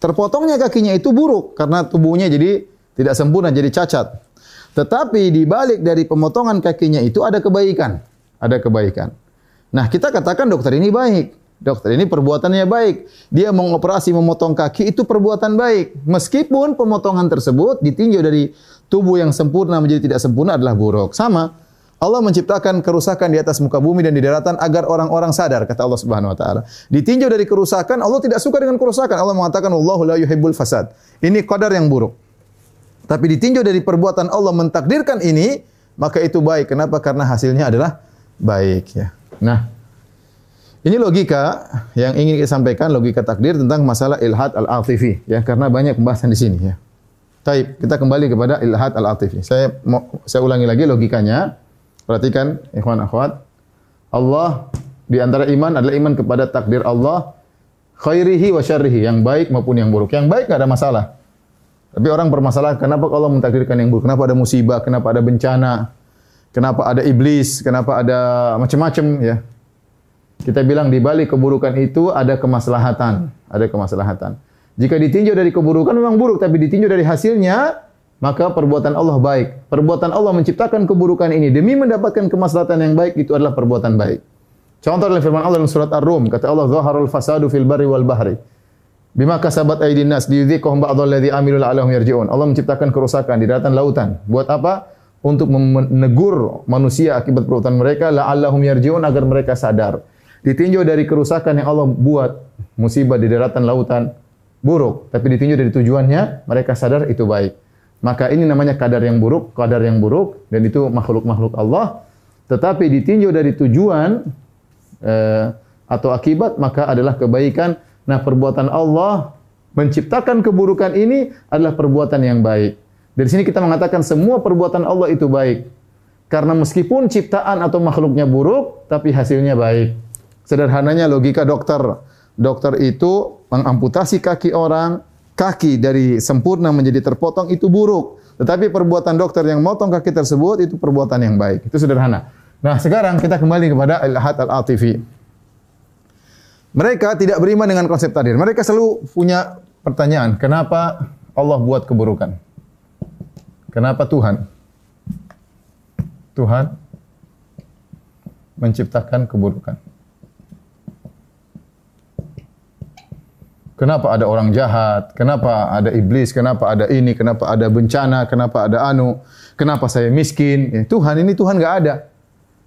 terpotongnya kakinya itu buruk karena tubuhnya jadi tidak sempurna, jadi cacat. Tetapi di balik dari pemotongan kakinya itu ada kebaikan, ada kebaikan. Nah, kita katakan dokter ini baik. Dokter ini perbuatannya baik. Dia mengoperasi memotong kaki itu perbuatan baik. Meskipun pemotongan tersebut ditinjau dari tubuh yang sempurna menjadi tidak sempurna adalah buruk. Sama, Allah menciptakan kerusakan di atas muka bumi dan di daratan agar orang-orang sadar kata Allah Subhanahu wa taala. Ditinjau dari kerusakan, Allah tidak suka dengan kerusakan. Allah mengatakan wallahu la yuhibbul fasad. Ini qadar yang buruk. Tapi ditinjau dari perbuatan Allah mentakdirkan ini, maka itu baik. Kenapa? Karena hasilnya adalah baik ya. Nah, ini logika yang ingin kita sampaikan logika takdir tentang masalah ilhad al-atifi ya karena banyak pembahasan di sini ya. Taib, kita kembali kepada ilhad al-atifi. Saya mau saya ulangi lagi logikanya. Perhatikan ikhwan akhwat. Allah di antara iman adalah iman kepada takdir Allah khairihi wa syarrihi, yang baik maupun yang buruk. Yang baik enggak ada masalah. Tapi orang bermasalah kenapa Allah mentakdirkan yang buruk? Kenapa ada musibah? Kenapa ada bencana? Kenapa ada iblis? Kenapa ada macam-macam ya? Kita bilang di balik keburukan itu ada kemaslahatan, ada kemaslahatan. Jika ditinjau dari keburukan memang buruk, tapi ditinjau dari hasilnya, maka perbuatan Allah baik. Perbuatan Allah menciptakan keburukan ini demi mendapatkan kemaslahatan yang baik itu adalah perbuatan baik. Contoh dalam firman Allah dalam surat Ar-Rum, kata Allah, "Zaharul fasadu fil barri wal bahri." Bima kasabat aydin nas liyudhiqahum ba'dhal ladzi amilu la'allahum yarji'un. Allah menciptakan kerusakan di daratan lautan. Buat apa? Untuk menegur manusia akibat perbuatan mereka la'allahum yarji'un agar mereka sadar ditinjau dari kerusakan yang Allah buat, musibah di daratan lautan, buruk. Tapi ditinjau dari tujuannya, mereka sadar itu baik. Maka ini namanya kadar yang buruk, kadar yang buruk, dan itu makhluk-makhluk Allah. Tetapi ditinjau dari tujuan eh, atau akibat, maka adalah kebaikan. Nah perbuatan Allah menciptakan keburukan ini adalah perbuatan yang baik. Dari sini kita mengatakan semua perbuatan Allah itu baik. Karena meskipun ciptaan atau makhluknya buruk, tapi hasilnya baik. Sederhananya logika dokter. Dokter itu mengamputasi kaki orang, kaki dari sempurna menjadi terpotong itu buruk. Tetapi perbuatan dokter yang motong kaki tersebut itu perbuatan yang baik. Itu sederhana. Nah, sekarang kita kembali kepada al-had al-atifi. Mereka tidak beriman dengan konsep takdir. Mereka selalu punya pertanyaan, kenapa Allah buat keburukan? Kenapa Tuhan? Tuhan menciptakan keburukan. Kenapa ada orang jahat? Kenapa ada iblis? Kenapa ada ini? Kenapa ada bencana? Kenapa ada anu? Kenapa saya miskin? Ya, Tuhan ini Tuhan nggak ada.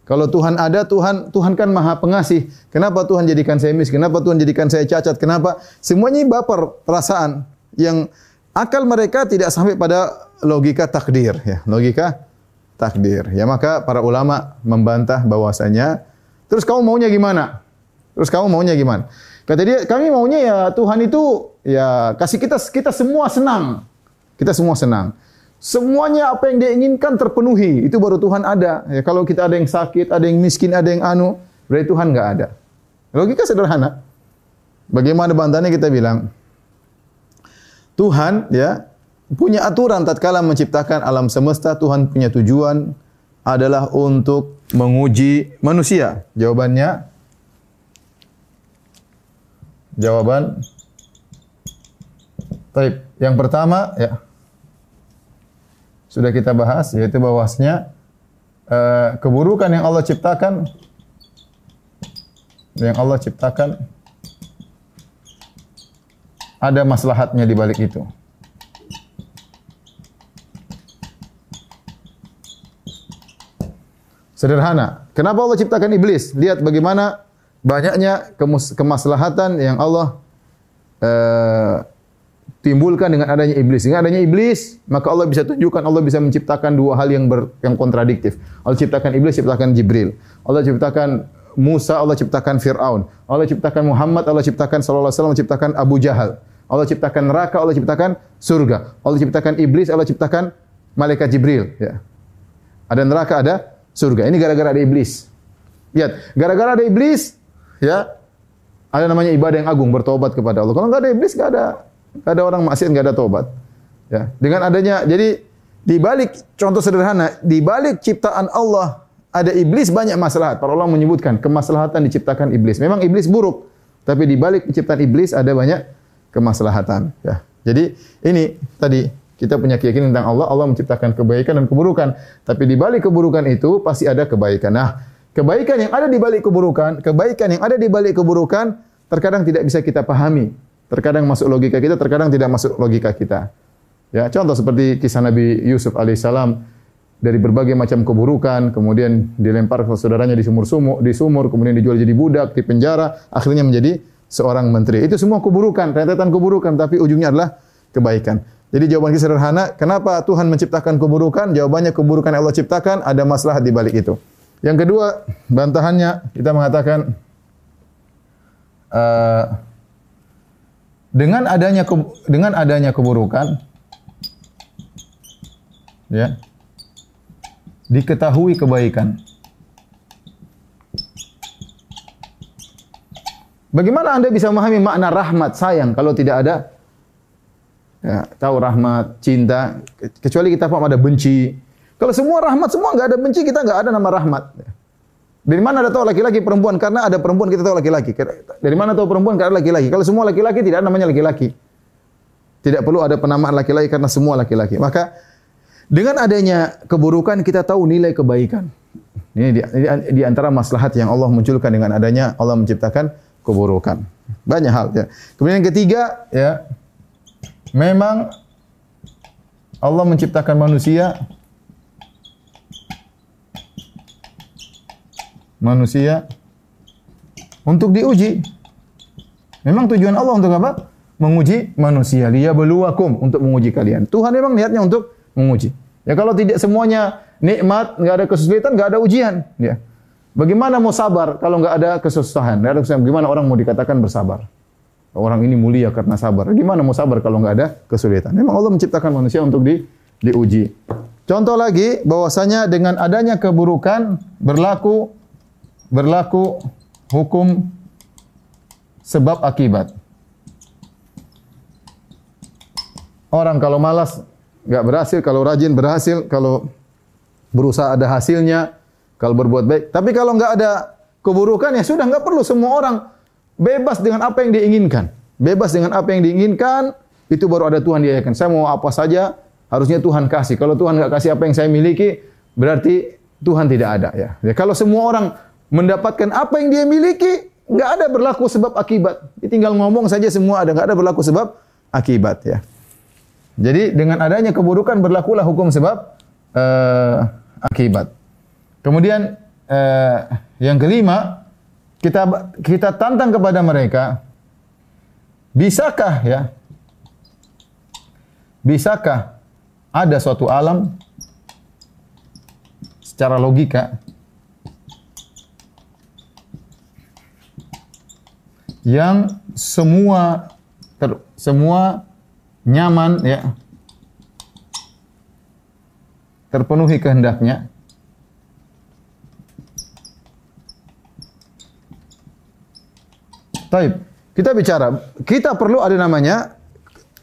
Kalau Tuhan ada, Tuhan Tuhan kan maha pengasih. Kenapa Tuhan jadikan saya miskin? Kenapa Tuhan jadikan saya cacat? Kenapa? Semuanya baper perasaan yang akal mereka tidak sampai pada logika takdir. Ya, logika takdir. Ya maka para ulama membantah bahwasanya, terus kamu maunya gimana? Terus kamu maunya gimana? Kata dia, kami maunya ya Tuhan itu ya kasih kita kita semua senang. Kita semua senang. Semuanya apa yang dia inginkan terpenuhi. Itu baru Tuhan ada. Ya, kalau kita ada yang sakit, ada yang miskin, ada yang anu, berarti Tuhan nggak ada. Logika sederhana. Bagaimana bantahannya kita bilang? Tuhan ya punya aturan tatkala menciptakan alam semesta, Tuhan punya tujuan adalah untuk menguji manusia. Jawabannya Jawaban Baik, yang pertama ya sudah kita bahas yaitu bahwasanya uh, keburukan yang Allah ciptakan yang Allah ciptakan ada maslahatnya di balik itu. Sederhana. Kenapa Allah ciptakan iblis? Lihat bagaimana banyaknya kemaslahatan yang Allah uh, timbulkan dengan adanya iblis. Dengan adanya iblis, maka Allah bisa tunjukkan Allah bisa menciptakan dua hal yang ber, yang kontradiktif. Allah ciptakan iblis, ciptakan Jibril. Allah ciptakan Musa, Allah ciptakan Fir'aun. Allah ciptakan Muhammad, Allah ciptakan sallallahu alaihi ciptakan Abu Jahal. Allah ciptakan neraka, Allah ciptakan surga. Allah ciptakan iblis, Allah ciptakan malaikat Jibril. Ya. Ada neraka, ada surga. Ini gara-gara ada iblis. Lihat, gara-gara ada iblis, ya, ada namanya ibadah yang agung, bertobat kepada Allah. Kalau nggak ada iblis, nggak ada, nggak ada orang maksiat, nggak ada tobat. Ya, dengan adanya, jadi di balik contoh sederhana, di balik ciptaan Allah ada iblis banyak masalah. Para ulama menyebutkan kemaslahatan diciptakan iblis. Memang iblis buruk, tapi di balik penciptaan iblis ada banyak kemaslahatan. Ya. Jadi ini tadi kita punya keyakinan tentang Allah, Allah menciptakan kebaikan dan keburukan. Tapi di balik keburukan itu pasti ada kebaikan. Nah, kebaikan yang ada di balik keburukan, kebaikan yang ada di balik keburukan terkadang tidak bisa kita pahami. Terkadang masuk logika kita, terkadang tidak masuk logika kita. Ya, contoh seperti kisah Nabi Yusuf alaihissalam dari berbagai macam keburukan, kemudian dilempar ke saudaranya di sumur-sumur, di sumur, kemudian dijual jadi budak, di penjara, akhirnya menjadi seorang menteri. Itu semua keburukan, rentetan keburukan, tapi ujungnya adalah kebaikan. Jadi jawaban kita sederhana, kenapa Tuhan menciptakan keburukan? Jawabannya keburukan yang Allah ciptakan ada masalah di balik itu. Yang kedua, bantahannya kita mengatakan uh, dengan adanya dengan adanya keburukan ya diketahui kebaikan. Bagaimana Anda bisa memahami makna rahmat, sayang kalau tidak ada ya, tahu rahmat, cinta, kecuali kita paham ada benci. Kalau semua rahmat semua nggak ada benci, kita nggak ada nama rahmat. Dari mana ada tahu laki-laki perempuan? Karena ada perempuan kita tahu laki-laki. Dari mana tahu perempuan? Karena laki-laki. Kalau semua laki-laki tidak ada namanya laki-laki. Tidak perlu ada penamaan laki-laki karena semua laki-laki. Maka dengan adanya keburukan kita tahu nilai kebaikan. Ini di, di, di antara maslahat yang Allah munculkan dengan adanya Allah menciptakan keburukan. Banyak hal ya. Kemudian yang ketiga ya memang Allah menciptakan manusia manusia untuk diuji. Memang tujuan Allah untuk apa? Menguji manusia. Dia beluakum untuk menguji kalian. Tuhan memang niatnya untuk menguji. Ya kalau tidak semuanya nikmat, nggak ada kesulitan, nggak ada ujian. Ya. Bagaimana mau sabar kalau nggak ada kesusahan? Nggak ada kesusahan. Bagaimana orang mau dikatakan bersabar? Orang ini mulia karena sabar. Gimana mau sabar kalau nggak ada kesulitan? Memang Allah menciptakan manusia untuk di, diuji. Contoh lagi, bahwasanya dengan adanya keburukan berlaku berlaku hukum sebab akibat. Orang kalau malas nggak berhasil, kalau rajin berhasil, kalau berusaha ada hasilnya, kalau berbuat baik. Tapi kalau nggak ada keburukan ya sudah nggak perlu semua orang bebas dengan apa yang diinginkan. Bebas dengan apa yang diinginkan itu baru ada Tuhan diayakan. Saya mau apa saja harusnya Tuhan kasih. Kalau Tuhan nggak kasih apa yang saya miliki berarti Tuhan tidak ada ya. ya kalau semua orang mendapatkan apa yang dia miliki nggak ada berlaku sebab akibat. Tinggal ngomong saja semua ada nggak ada berlaku sebab akibat ya. Jadi dengan adanya keburukan berlakulah hukum sebab uh, akibat. Kemudian eh, yang kelima, kita kita tantang kepada mereka, bisakah ya? Bisakah ada suatu alam secara logika yang semua ter, semua nyaman ya terpenuhi kehendaknya Taib. Kita bicara, kita perlu ada namanya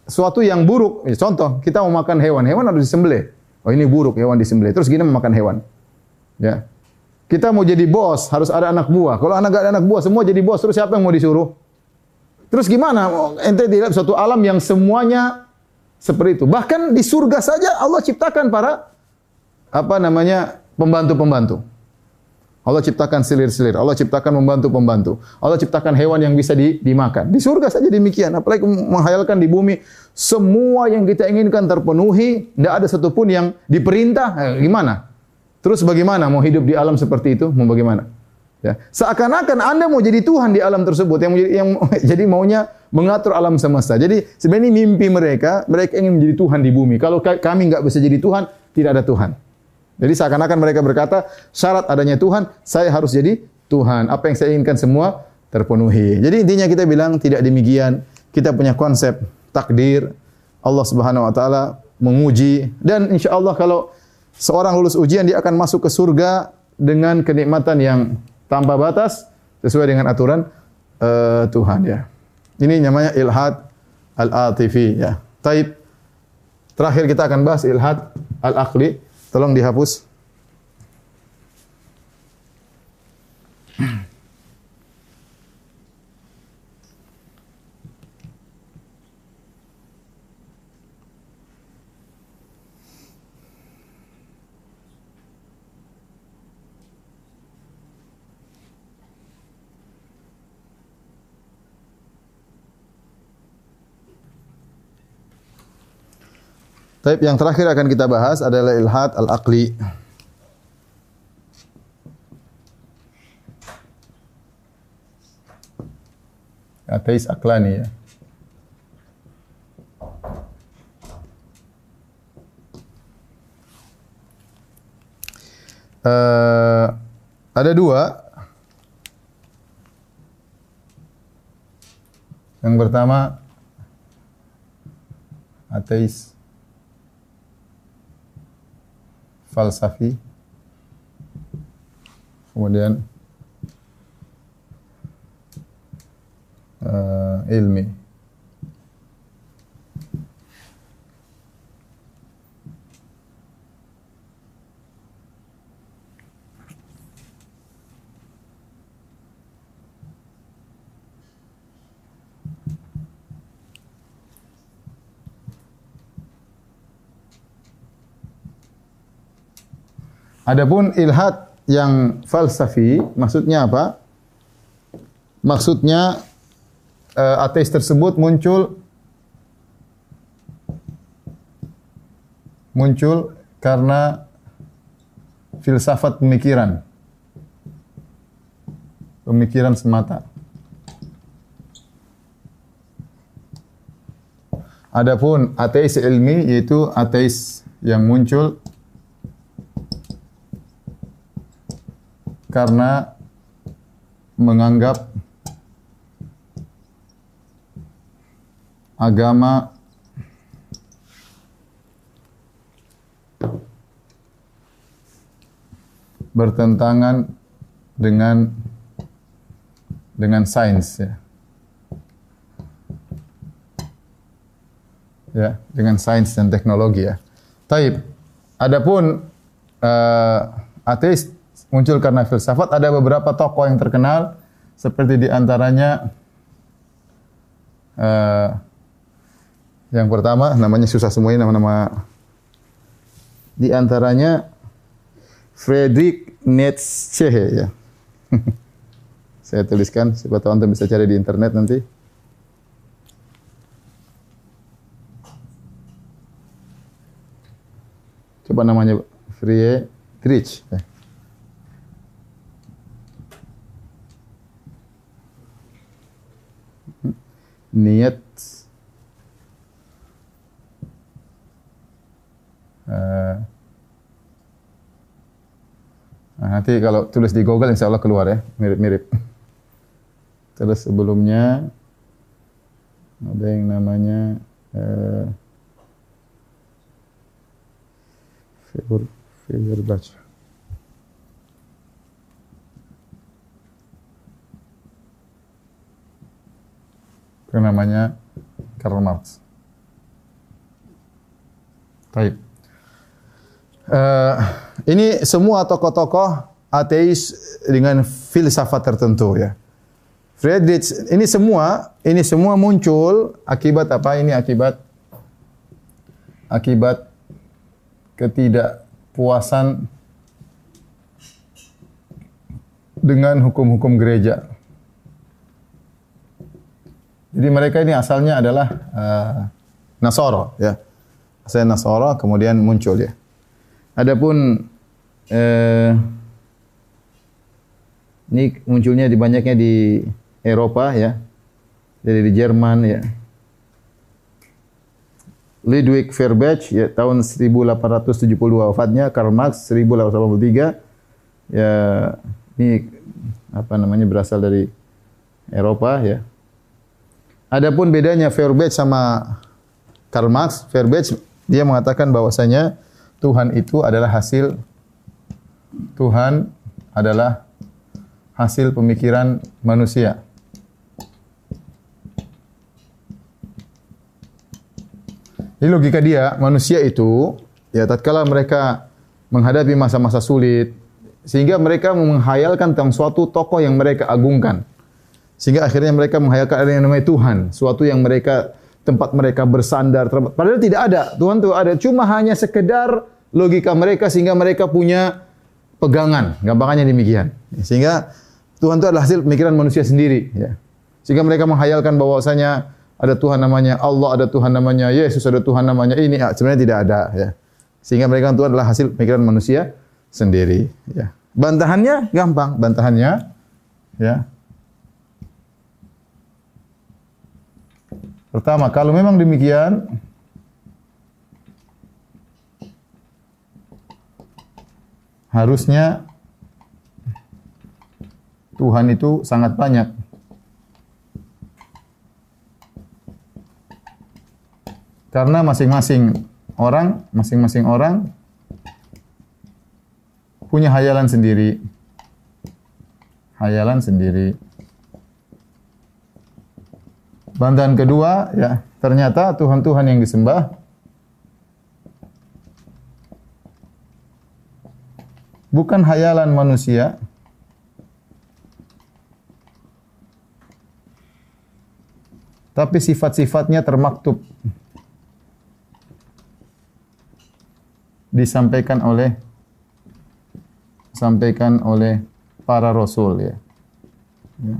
suatu yang buruk. Contoh, kita mau makan hewan, hewan harus disembelih. Oh ini buruk hewan disembelih. Terus gini memakan hewan. Ya. Kita mau jadi bos, harus ada anak buah. Kalau anak gak ada anak buah, semua jadi bos. Terus siapa yang mau disuruh? Terus gimana? Ente tidak suatu alam yang semuanya seperti itu. Bahkan di surga saja Allah ciptakan para apa namanya pembantu-pembantu. Allah ciptakan silir-silir, Allah ciptakan membantu-pembantu. Allah ciptakan hewan yang bisa di, dimakan. Di surga saja demikian, apalagi menghayalkan di bumi semua yang kita inginkan terpenuhi, tidak ada satupun yang diperintah. Eh, gimana? Terus bagaimana mau hidup di alam seperti itu? Mau bagaimana? Ya. Seakan-akan Anda mau jadi Tuhan di alam tersebut yang menjadi, yang (laughs) jadi maunya mengatur alam semesta. Jadi sebenarnya mimpi mereka, mereka ingin menjadi Tuhan di bumi. Kalau kami nggak bisa jadi Tuhan, tidak ada Tuhan. Jadi seakan-akan mereka berkata, syarat adanya Tuhan, saya harus jadi Tuhan. Apa yang saya inginkan semua terpenuhi. Jadi intinya kita bilang tidak demikian. Kita punya konsep takdir Allah Subhanahu wa taala menguji dan insya Allah kalau seorang lulus ujian dia akan masuk ke surga dengan kenikmatan yang tanpa batas sesuai dengan aturan uh, Tuhan ya. Ini namanya ilhad al-atifi ya. Taib. Terakhir kita akan bahas ilhad al-aqli. Tolong dihapus. Tapi yang terakhir akan kita bahas adalah ilhad al-aqli. Ateis aklani ya. Uh, ada dua. Yang pertama ateis falsafi. Kemudian uh, ilmi Adapun ilhad yang falsafi maksudnya apa? Maksudnya uh, ateis tersebut muncul muncul karena filsafat pemikiran. Pemikiran semata. Adapun ateis ilmi yaitu ateis yang muncul karena menganggap agama bertentangan dengan dengan sains ya. Ya, dengan sains dan teknologi ya. Taib. Adapun uh, ateis muncul karena filsafat. Ada beberapa tokoh yang terkenal seperti di antaranya uh, yang pertama namanya susah semua ini nama-nama di antaranya Friedrich Nietzsche ya. (laughs) Saya tuliskan siapa tahu Anda bisa cari di internet nanti. Coba namanya Friedrich. Eh. Niat. Uh, nah, nanti kalau tulis di Google insya Allah keluar ya. Mirip-mirip. Terus sebelumnya ada yang namanya uh, Figur Figur baca Itu namanya Karl Marx. Baik. Uh, ini semua tokoh-tokoh ateis dengan filsafat tertentu ya. Friedrich ini semua ini semua muncul akibat apa? Ini akibat akibat ketidakpuasan dengan hukum-hukum gereja. Jadi mereka ini asalnya adalah uh, Nasoro ya. Asalnya Nasoro kemudian muncul ya. Adapun uh, ini munculnya di banyaknya di Eropa ya. Jadi di Jerman ya. Ludwig Feuerbach ya tahun 1872 wafatnya, Karl Marx 1883 ya ini apa namanya berasal dari Eropa ya. Adapun bedanya Feuerbach sama Karl Marx, Feuerbach dia mengatakan bahwasanya Tuhan itu adalah hasil Tuhan adalah hasil pemikiran manusia. Jadi logika dia, manusia itu ya tatkala mereka menghadapi masa-masa sulit sehingga mereka menghayalkan tentang suatu tokoh yang mereka agungkan. Sehingga akhirnya mereka menghayalkan ada yang namanya Tuhan, suatu yang mereka tempat mereka bersandar. Padahal tidak ada. Tuhan itu ada, cuma hanya sekedar logika mereka sehingga mereka punya pegangan. Gampangannya demikian. Sehingga Tuhan itu adalah hasil pemikiran manusia sendiri. Ya. Sehingga mereka menghayalkan bahwasanya ada Tuhan namanya Allah, ada Tuhan namanya Yesus, ada Tuhan namanya ini. Ya, sebenarnya tidak ada. Ya. Sehingga mereka itu adalah hasil pemikiran manusia sendiri. Ya. Bantahannya gampang. Bantahannya ya Pertama, kalau memang demikian, harusnya Tuhan itu sangat banyak. Karena masing-masing orang, masing-masing orang punya hayalan sendiri. Hayalan sendiri. Bantahan kedua, ya, ternyata Tuhan-Tuhan yang disembah bukan hayalan manusia, tapi sifat-sifatnya termaktub disampaikan oleh sampaikan oleh para rasul ya. ya.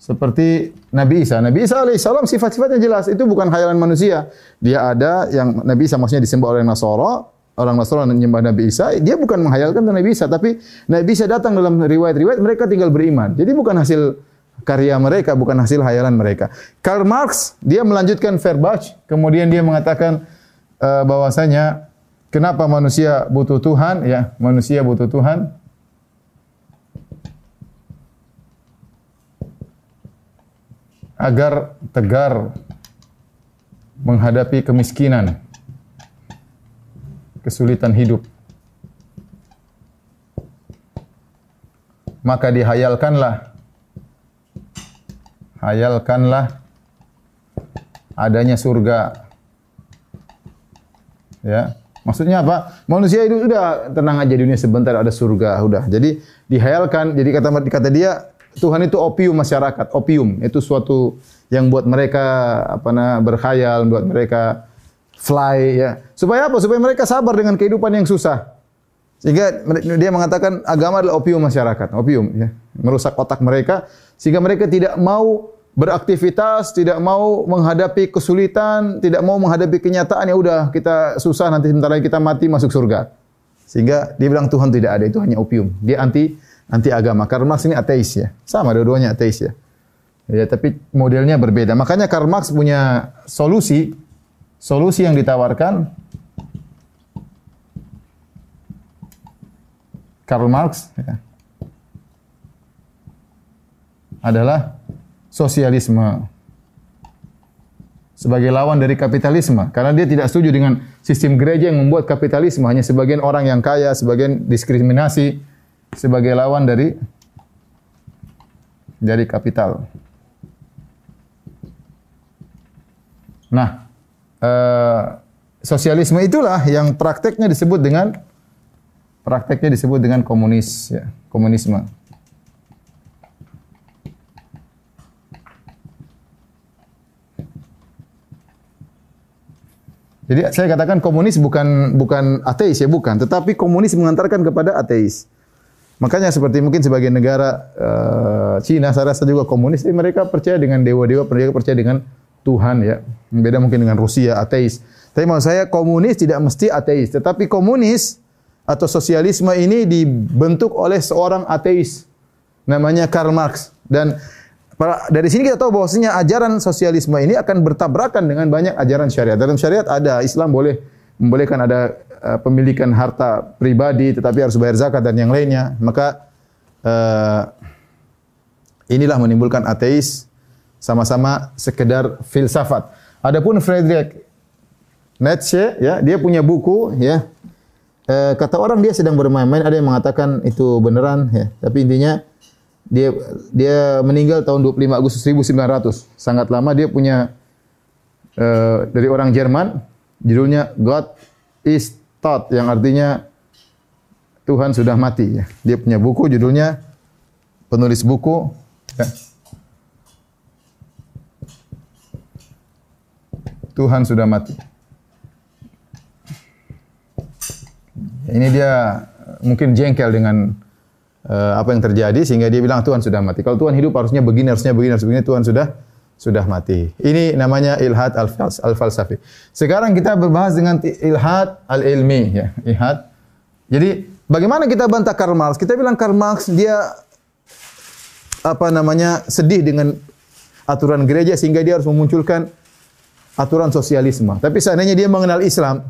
Seperti Nabi Isa. Nabi Isa alaihissalam sifat-sifatnya jelas. Itu bukan khayalan manusia. Dia ada yang Nabi Isa maksudnya disembah oleh Nasara. Orang Nasara menyembah Nabi Isa. Dia bukan menghayalkan Nabi Isa. Tapi Nabi Isa datang dalam riwayat-riwayat. Mereka tinggal beriman. Jadi bukan hasil karya mereka. Bukan hasil hayalan mereka. Karl Marx, dia melanjutkan Verbach. Kemudian dia mengatakan uh, bahwasanya kenapa manusia butuh Tuhan? Ya, manusia butuh Tuhan agar tegar menghadapi kemiskinan, kesulitan hidup. Maka dihayalkanlah hayalkanlah adanya surga. Ya. Maksudnya apa? Manusia itu sudah tenang aja dunia sebentar ada surga, udah. Jadi dihayalkan, jadi kata kata dia Tuhan itu opium masyarakat, opium itu suatu yang buat mereka apa nah berkhayal, buat mereka fly ya. Supaya apa? Supaya mereka sabar dengan kehidupan yang susah. Sehingga dia mengatakan agama adalah opium masyarakat, opium ya. Merusak otak mereka sehingga mereka tidak mau beraktivitas, tidak mau menghadapi kesulitan, tidak mau menghadapi kenyataan ya udah kita susah nanti sebentar lagi kita mati masuk surga. Sehingga dia bilang Tuhan tidak ada, itu hanya opium. Dia anti anti agama. Karl Marx ini ateis ya. Sama dua-duanya ateis ya. Ya, tapi modelnya berbeda. Makanya Karl Marx punya solusi solusi yang ditawarkan Karl Marx ya, adalah sosialisme sebagai lawan dari kapitalisme karena dia tidak setuju dengan sistem gereja yang membuat kapitalisme hanya sebagian orang yang kaya, sebagian diskriminasi, sebagai lawan dari dari kapital. Nah, eh, sosialisme itulah yang prakteknya disebut dengan prakteknya disebut dengan komunis ya, komunisme. Jadi saya katakan komunis bukan bukan ateis ya bukan, tetapi komunis mengantarkan kepada ateis. Makanya seperti mungkin sebagai negara uh, Cina, saya rasa juga komunis, eh, mereka percaya dengan dewa-dewa, mereka percaya dengan Tuhan ya. Beda mungkin dengan Rusia, ateis. Tapi maksud saya komunis tidak mesti ateis, tetapi komunis atau sosialisme ini dibentuk oleh seorang ateis namanya Karl Marx dan dari sini kita tahu bahwasanya ajaran sosialisme ini akan bertabrakan dengan banyak ajaran syariat. Dalam syariat ada Islam boleh membolehkan ada pemilikan harta pribadi tetapi harus bayar zakat dan yang lainnya, maka uh, inilah menimbulkan ateis sama-sama sekedar filsafat. Adapun Friedrich Nietzsche ya, dia punya buku ya. E, kata orang dia sedang bermain-main, ada yang mengatakan itu beneran ya. Tapi intinya dia dia meninggal tahun 25 Agustus 1900. Sangat lama dia punya e, dari orang Jerman, judulnya God is Thought yang artinya Tuhan sudah mati ya. Dia punya buku judulnya penulis buku ya. Tuhan sudah mati. Ini dia mungkin jengkel dengan uh, apa yang terjadi sehingga dia bilang Tuhan sudah mati. Kalau Tuhan hidup harusnya begini, harusnya begini, harusnya begini. Tuhan sudah sudah mati. Ini namanya ilhad al-falsafi. Sekarang kita berbahas dengan ilhad al-ilmi ya, ilhad. Jadi bagaimana kita bantah Karl Marx? Kita bilang Karl Marx dia apa namanya sedih dengan aturan gereja sehingga dia harus memunculkan aturan sosialisme. Tapi seandainya dia mengenal Islam,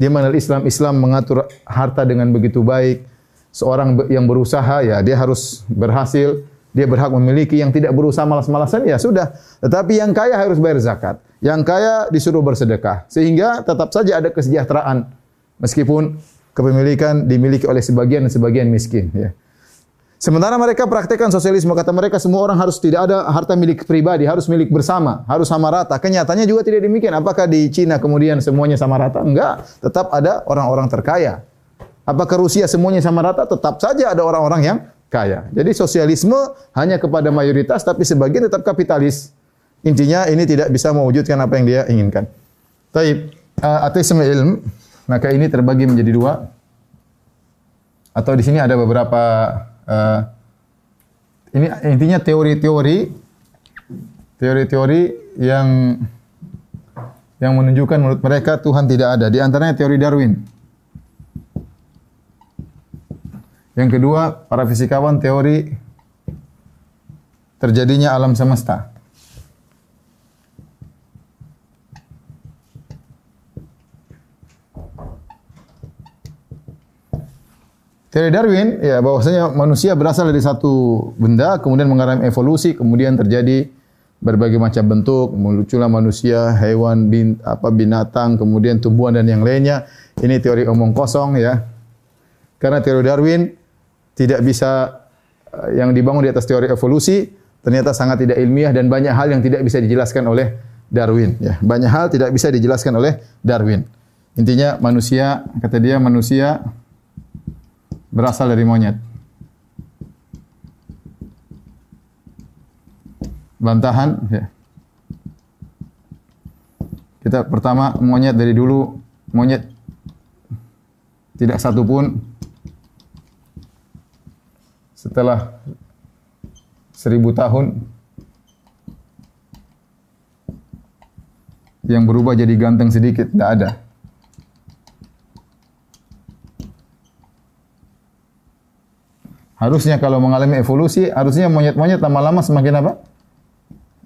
dia mengenal Islam, Islam mengatur harta dengan begitu baik. Seorang yang berusaha ya dia harus berhasil, dia berhak memiliki yang tidak berusaha malas-malasan ya sudah. Tetapi yang kaya harus bayar zakat. Yang kaya disuruh bersedekah sehingga tetap saja ada kesejahteraan meskipun kepemilikan dimiliki oleh sebagian dan sebagian miskin ya. Sementara mereka praktekkan sosialisme, kata mereka semua orang harus tidak ada harta milik pribadi, harus milik bersama, harus sama rata. Kenyataannya juga tidak demikian. Apakah di Cina kemudian semuanya sama rata? Enggak, tetap ada orang-orang terkaya. Apakah Rusia semuanya sama rata? Tetap saja ada orang-orang yang kaya. Jadi sosialisme hanya kepada mayoritas, tapi sebagian tetap kapitalis. Intinya ini tidak bisa mewujudkan apa yang dia inginkan. Taib, uh, ateisme ilm, maka ini terbagi menjadi dua. Atau di sini ada beberapa uh, ini intinya teori-teori teori-teori yang yang menunjukkan menurut mereka Tuhan tidak ada. Di antaranya teori Darwin. Yang kedua, para fisikawan teori terjadinya alam semesta. Teori Darwin ya bahwasanya manusia berasal dari satu benda kemudian mengalami evolusi kemudian terjadi berbagai macam bentuk muncullah manusia, hewan, bin, apa binatang, kemudian tumbuhan dan yang lainnya. Ini teori omong kosong ya. Karena teori Darwin tidak bisa eh, yang dibangun di atas teori evolusi ternyata sangat tidak ilmiah dan banyak hal yang tidak bisa dijelaskan oleh Darwin ya. Banyak hal tidak bisa dijelaskan oleh Darwin. Intinya manusia kata dia manusia berasal dari monyet. Bantahan, ya. Kita pertama monyet dari dulu, monyet tidak satu pun setelah seribu tahun yang berubah jadi ganteng sedikit, tidak ada. Harusnya kalau mengalami evolusi, harusnya monyet-monyet lama-lama semakin apa?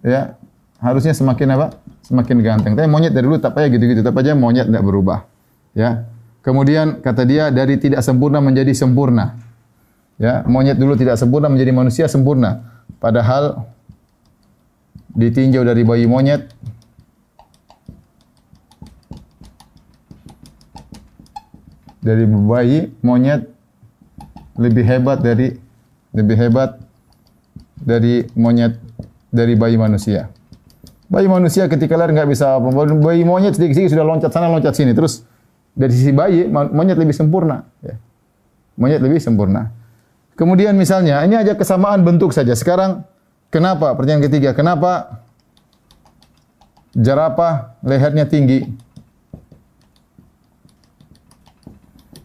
Ya, harusnya semakin apa? Semakin ganteng. Tapi monyet dari dulu tak aja gitu-gitu, tak aja monyet tidak berubah. Ya. Kemudian kata dia dari tidak sempurna menjadi sempurna. Ya, monyet dulu tidak sempurna menjadi manusia sempurna. Padahal ditinjau dari bayi monyet dari bayi monyet lebih hebat dari lebih hebat dari monyet dari bayi manusia. Bayi manusia ketika lahir nggak bisa apa. Bayi monyet sedikit-sedikit sudah loncat sana loncat sini. Terus dari sisi bayi monyet lebih sempurna. Ya. Monyet lebih sempurna. Kemudian misalnya ini aja kesamaan bentuk saja. Sekarang kenapa? Pertanyaan ketiga, kenapa jerapah lehernya tinggi?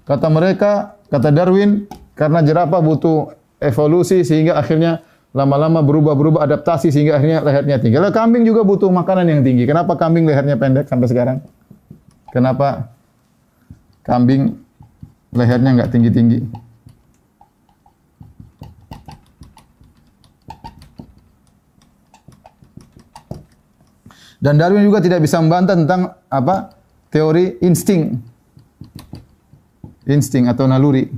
Kata mereka, kata Darwin, karena jerapah butuh evolusi sehingga akhirnya lama-lama berubah-berubah adaptasi sehingga akhirnya lehernya tinggi. Lalu kambing juga butuh makanan yang tinggi. Kenapa kambing lehernya pendek sampai sekarang? Kenapa kambing lehernya nggak tinggi-tinggi? Dan Darwin juga tidak bisa membantah tentang apa? Teori insting. Insting atau naluri.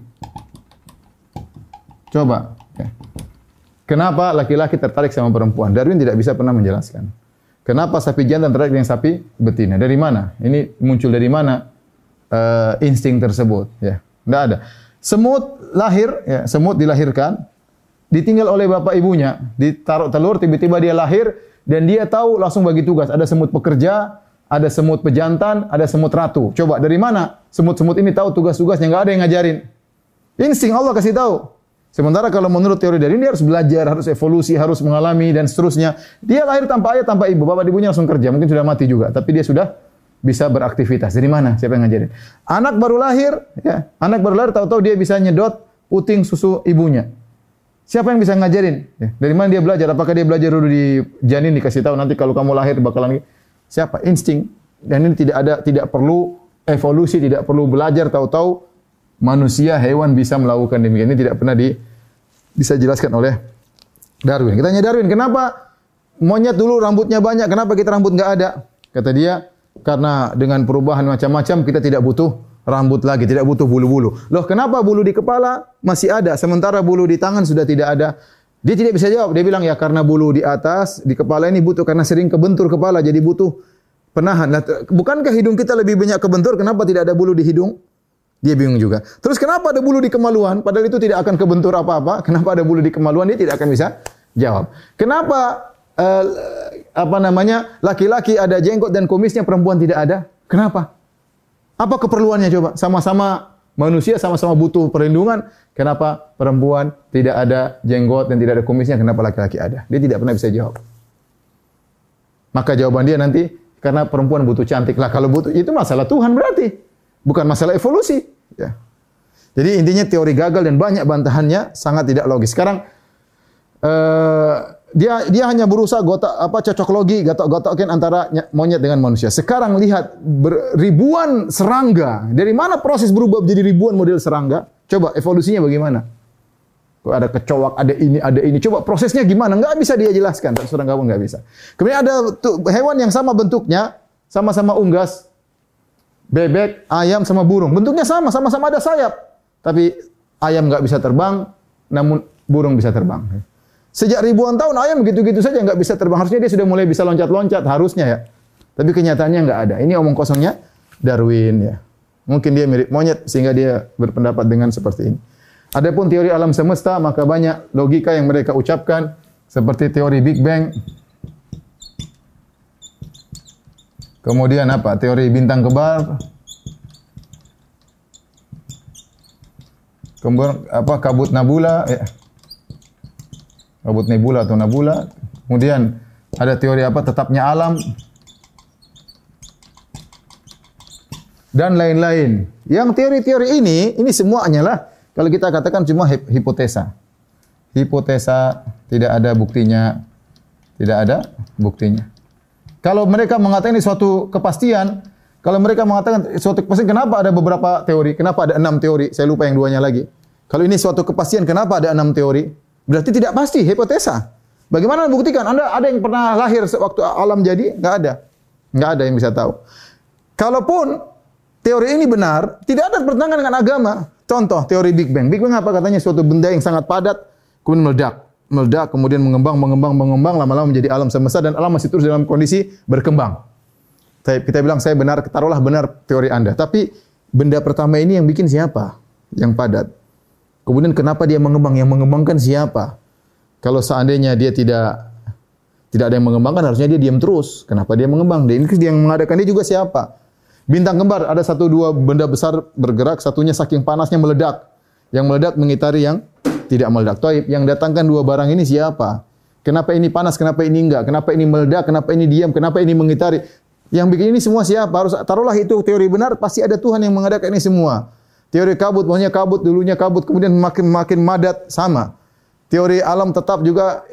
Coba. Kenapa laki-laki tertarik sama perempuan? Darwin tidak bisa pernah menjelaskan. Kenapa sapi jantan tertarik dengan sapi betina? Dari mana? Ini muncul dari mana uh, insting tersebut? Ya, tidak ada. Semut lahir, ya, semut dilahirkan, ditinggal oleh bapak ibunya, ditaruh telur, tiba-tiba dia lahir dan dia tahu langsung bagi tugas. Ada semut pekerja, ada semut pejantan, ada semut ratu. Coba dari mana semut-semut ini tahu tugas-tugasnya? Nggak ada yang ngajarin. Insting Allah kasih tahu. Sementara kalau menurut teori dari ini harus belajar, harus evolusi, harus mengalami dan seterusnya. Dia lahir tanpa ayah, tanpa ibu. Bapak ibunya langsung kerja, mungkin sudah mati juga, tapi dia sudah bisa beraktivitas. Dari mana? Siapa yang ngajarin? Anak baru lahir, ya. Anak baru lahir tahu-tahu dia bisa nyedot puting susu ibunya. Siapa yang bisa ngajarin? Ya. Dari mana dia belajar? Apakah dia belajar dulu di janin dikasih tahu nanti kalau kamu lahir bakalan siapa? Insting. Dan ini tidak ada tidak perlu evolusi, tidak perlu belajar tahu-tahu manusia, hewan bisa melakukan demikian. Ini tidak pernah di bisa jelaskan oleh Darwin. Kita tanya Darwin, kenapa monyet dulu rambutnya banyak, kenapa kita rambut nggak ada? Kata dia, karena dengan perubahan macam-macam kita tidak butuh rambut lagi, tidak butuh bulu-bulu. Loh, kenapa bulu di kepala masih ada, sementara bulu di tangan sudah tidak ada? Dia tidak bisa jawab. Dia bilang ya karena bulu di atas, di kepala ini butuh karena sering kebentur kepala, jadi butuh penahan. Nah, bukankah hidung kita lebih banyak kebentur? Kenapa tidak ada bulu di hidung? Dia bingung juga. Terus kenapa ada bulu di kemaluan? Padahal itu tidak akan kebentur apa-apa. Kenapa ada bulu di kemaluan? Dia tidak akan bisa jawab. Kenapa uh, apa namanya laki-laki ada jenggot dan kumisnya perempuan tidak ada? Kenapa? Apa keperluannya coba? Sama-sama manusia sama-sama butuh perlindungan. Kenapa perempuan tidak ada jenggot dan tidak ada kumisnya? Kenapa laki-laki ada? Dia tidak pernah bisa jawab. Maka jawaban dia nanti karena perempuan butuh cantik lah. Kalau butuh itu masalah Tuhan berarti. Bukan masalah evolusi. Ya. Jadi intinya teori gagal dan banyak bantahannya sangat tidak logis. Sekarang uh, dia dia hanya berusaha gotak apa cocok logi gotok-gotokin antara monyet dengan manusia. Sekarang lihat ribuan serangga. Dari mana proses berubah menjadi ribuan model serangga? Coba evolusinya bagaimana? Ada kecoak, ada ini, ada ini. Coba prosesnya gimana? Enggak bisa dia jelaskan. Serangga pun enggak bisa. Kemudian ada hewan yang sama bentuknya, sama-sama unggas, bebek, ayam sama burung. Bentuknya sama, sama-sama ada sayap. Tapi ayam nggak bisa terbang, namun burung bisa terbang. Sejak ribuan tahun ayam gitu-gitu saja nggak bisa terbang. Harusnya dia sudah mulai bisa loncat-loncat, harusnya ya. Tapi kenyataannya nggak ada. Ini omong kosongnya Darwin ya. Mungkin dia mirip monyet sehingga dia berpendapat dengan seperti ini. Adapun teori alam semesta maka banyak logika yang mereka ucapkan seperti teori Big Bang Kemudian apa? Teori bintang kembar. Kemudian apa? Kabut nebula, ya. Kabut nebula atau nebula. Kemudian ada teori apa? Tetapnya alam. Dan lain-lain. Yang teori-teori ini, ini semua hanyalah kalau kita katakan cuma hipotesa. Hipotesa tidak ada buktinya, tidak ada buktinya. Kalau mereka mengatakan ini suatu kepastian, kalau mereka mengatakan suatu kepastian, kenapa ada beberapa teori? Kenapa ada enam teori? Saya lupa yang duanya lagi. Kalau ini suatu kepastian, kenapa ada enam teori? Berarti tidak pasti, hipotesa. Bagaimana membuktikan? Anda ada yang pernah lahir waktu alam jadi? Enggak ada. Enggak ada yang bisa tahu. Kalaupun teori ini benar, tidak ada bertentangan dengan agama. Contoh teori Big Bang. Big Bang apa katanya? Suatu benda yang sangat padat kemudian meledak meledak, kemudian mengembang, mengembang, mengembang, lama-lama menjadi alam semesta dan alam masih terus dalam kondisi berkembang. Kita bilang saya benar, taruhlah benar teori Anda. Tapi benda pertama ini yang bikin siapa? Yang padat. Kemudian kenapa dia mengembang? Yang mengembangkan siapa? Kalau seandainya dia tidak tidak ada yang mengembangkan, harusnya dia diam terus. Kenapa dia mengembang? Dia ini yang mengadakan dia juga siapa? Bintang kembar ada satu dua benda besar bergerak, satunya saking panasnya meledak. Yang meledak mengitari yang tidak meledak. Taib yang datangkan dua barang ini siapa? Kenapa ini panas, kenapa ini enggak? Kenapa ini meledak, kenapa ini diam, kenapa ini mengitari? Yang bikin ini semua siapa? Harus taruhlah itu teori benar, pasti ada Tuhan yang mengadakan ini semua. Teori kabut, maunya kabut, dulunya kabut, kemudian makin makin madat sama. Teori alam tetap juga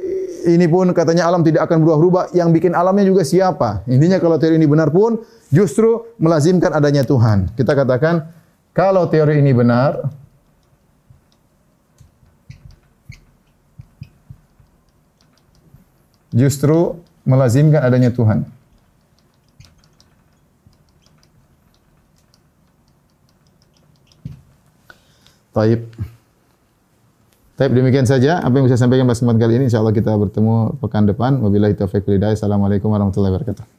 ini pun katanya alam tidak akan berubah-ubah. Yang bikin alamnya juga siapa? Intinya kalau teori ini benar pun justru melazimkan adanya Tuhan. Kita katakan kalau teori ini benar, justru melazimkan adanya Tuhan. Taib. Tapi demikian saja apa yang bisa saya sampaikan pada kesempatan kali ini. Insyaallah kita bertemu pekan depan. Wabillahi taufiq walhidayah. Assalamualaikum warahmatullahi wabarakatuh.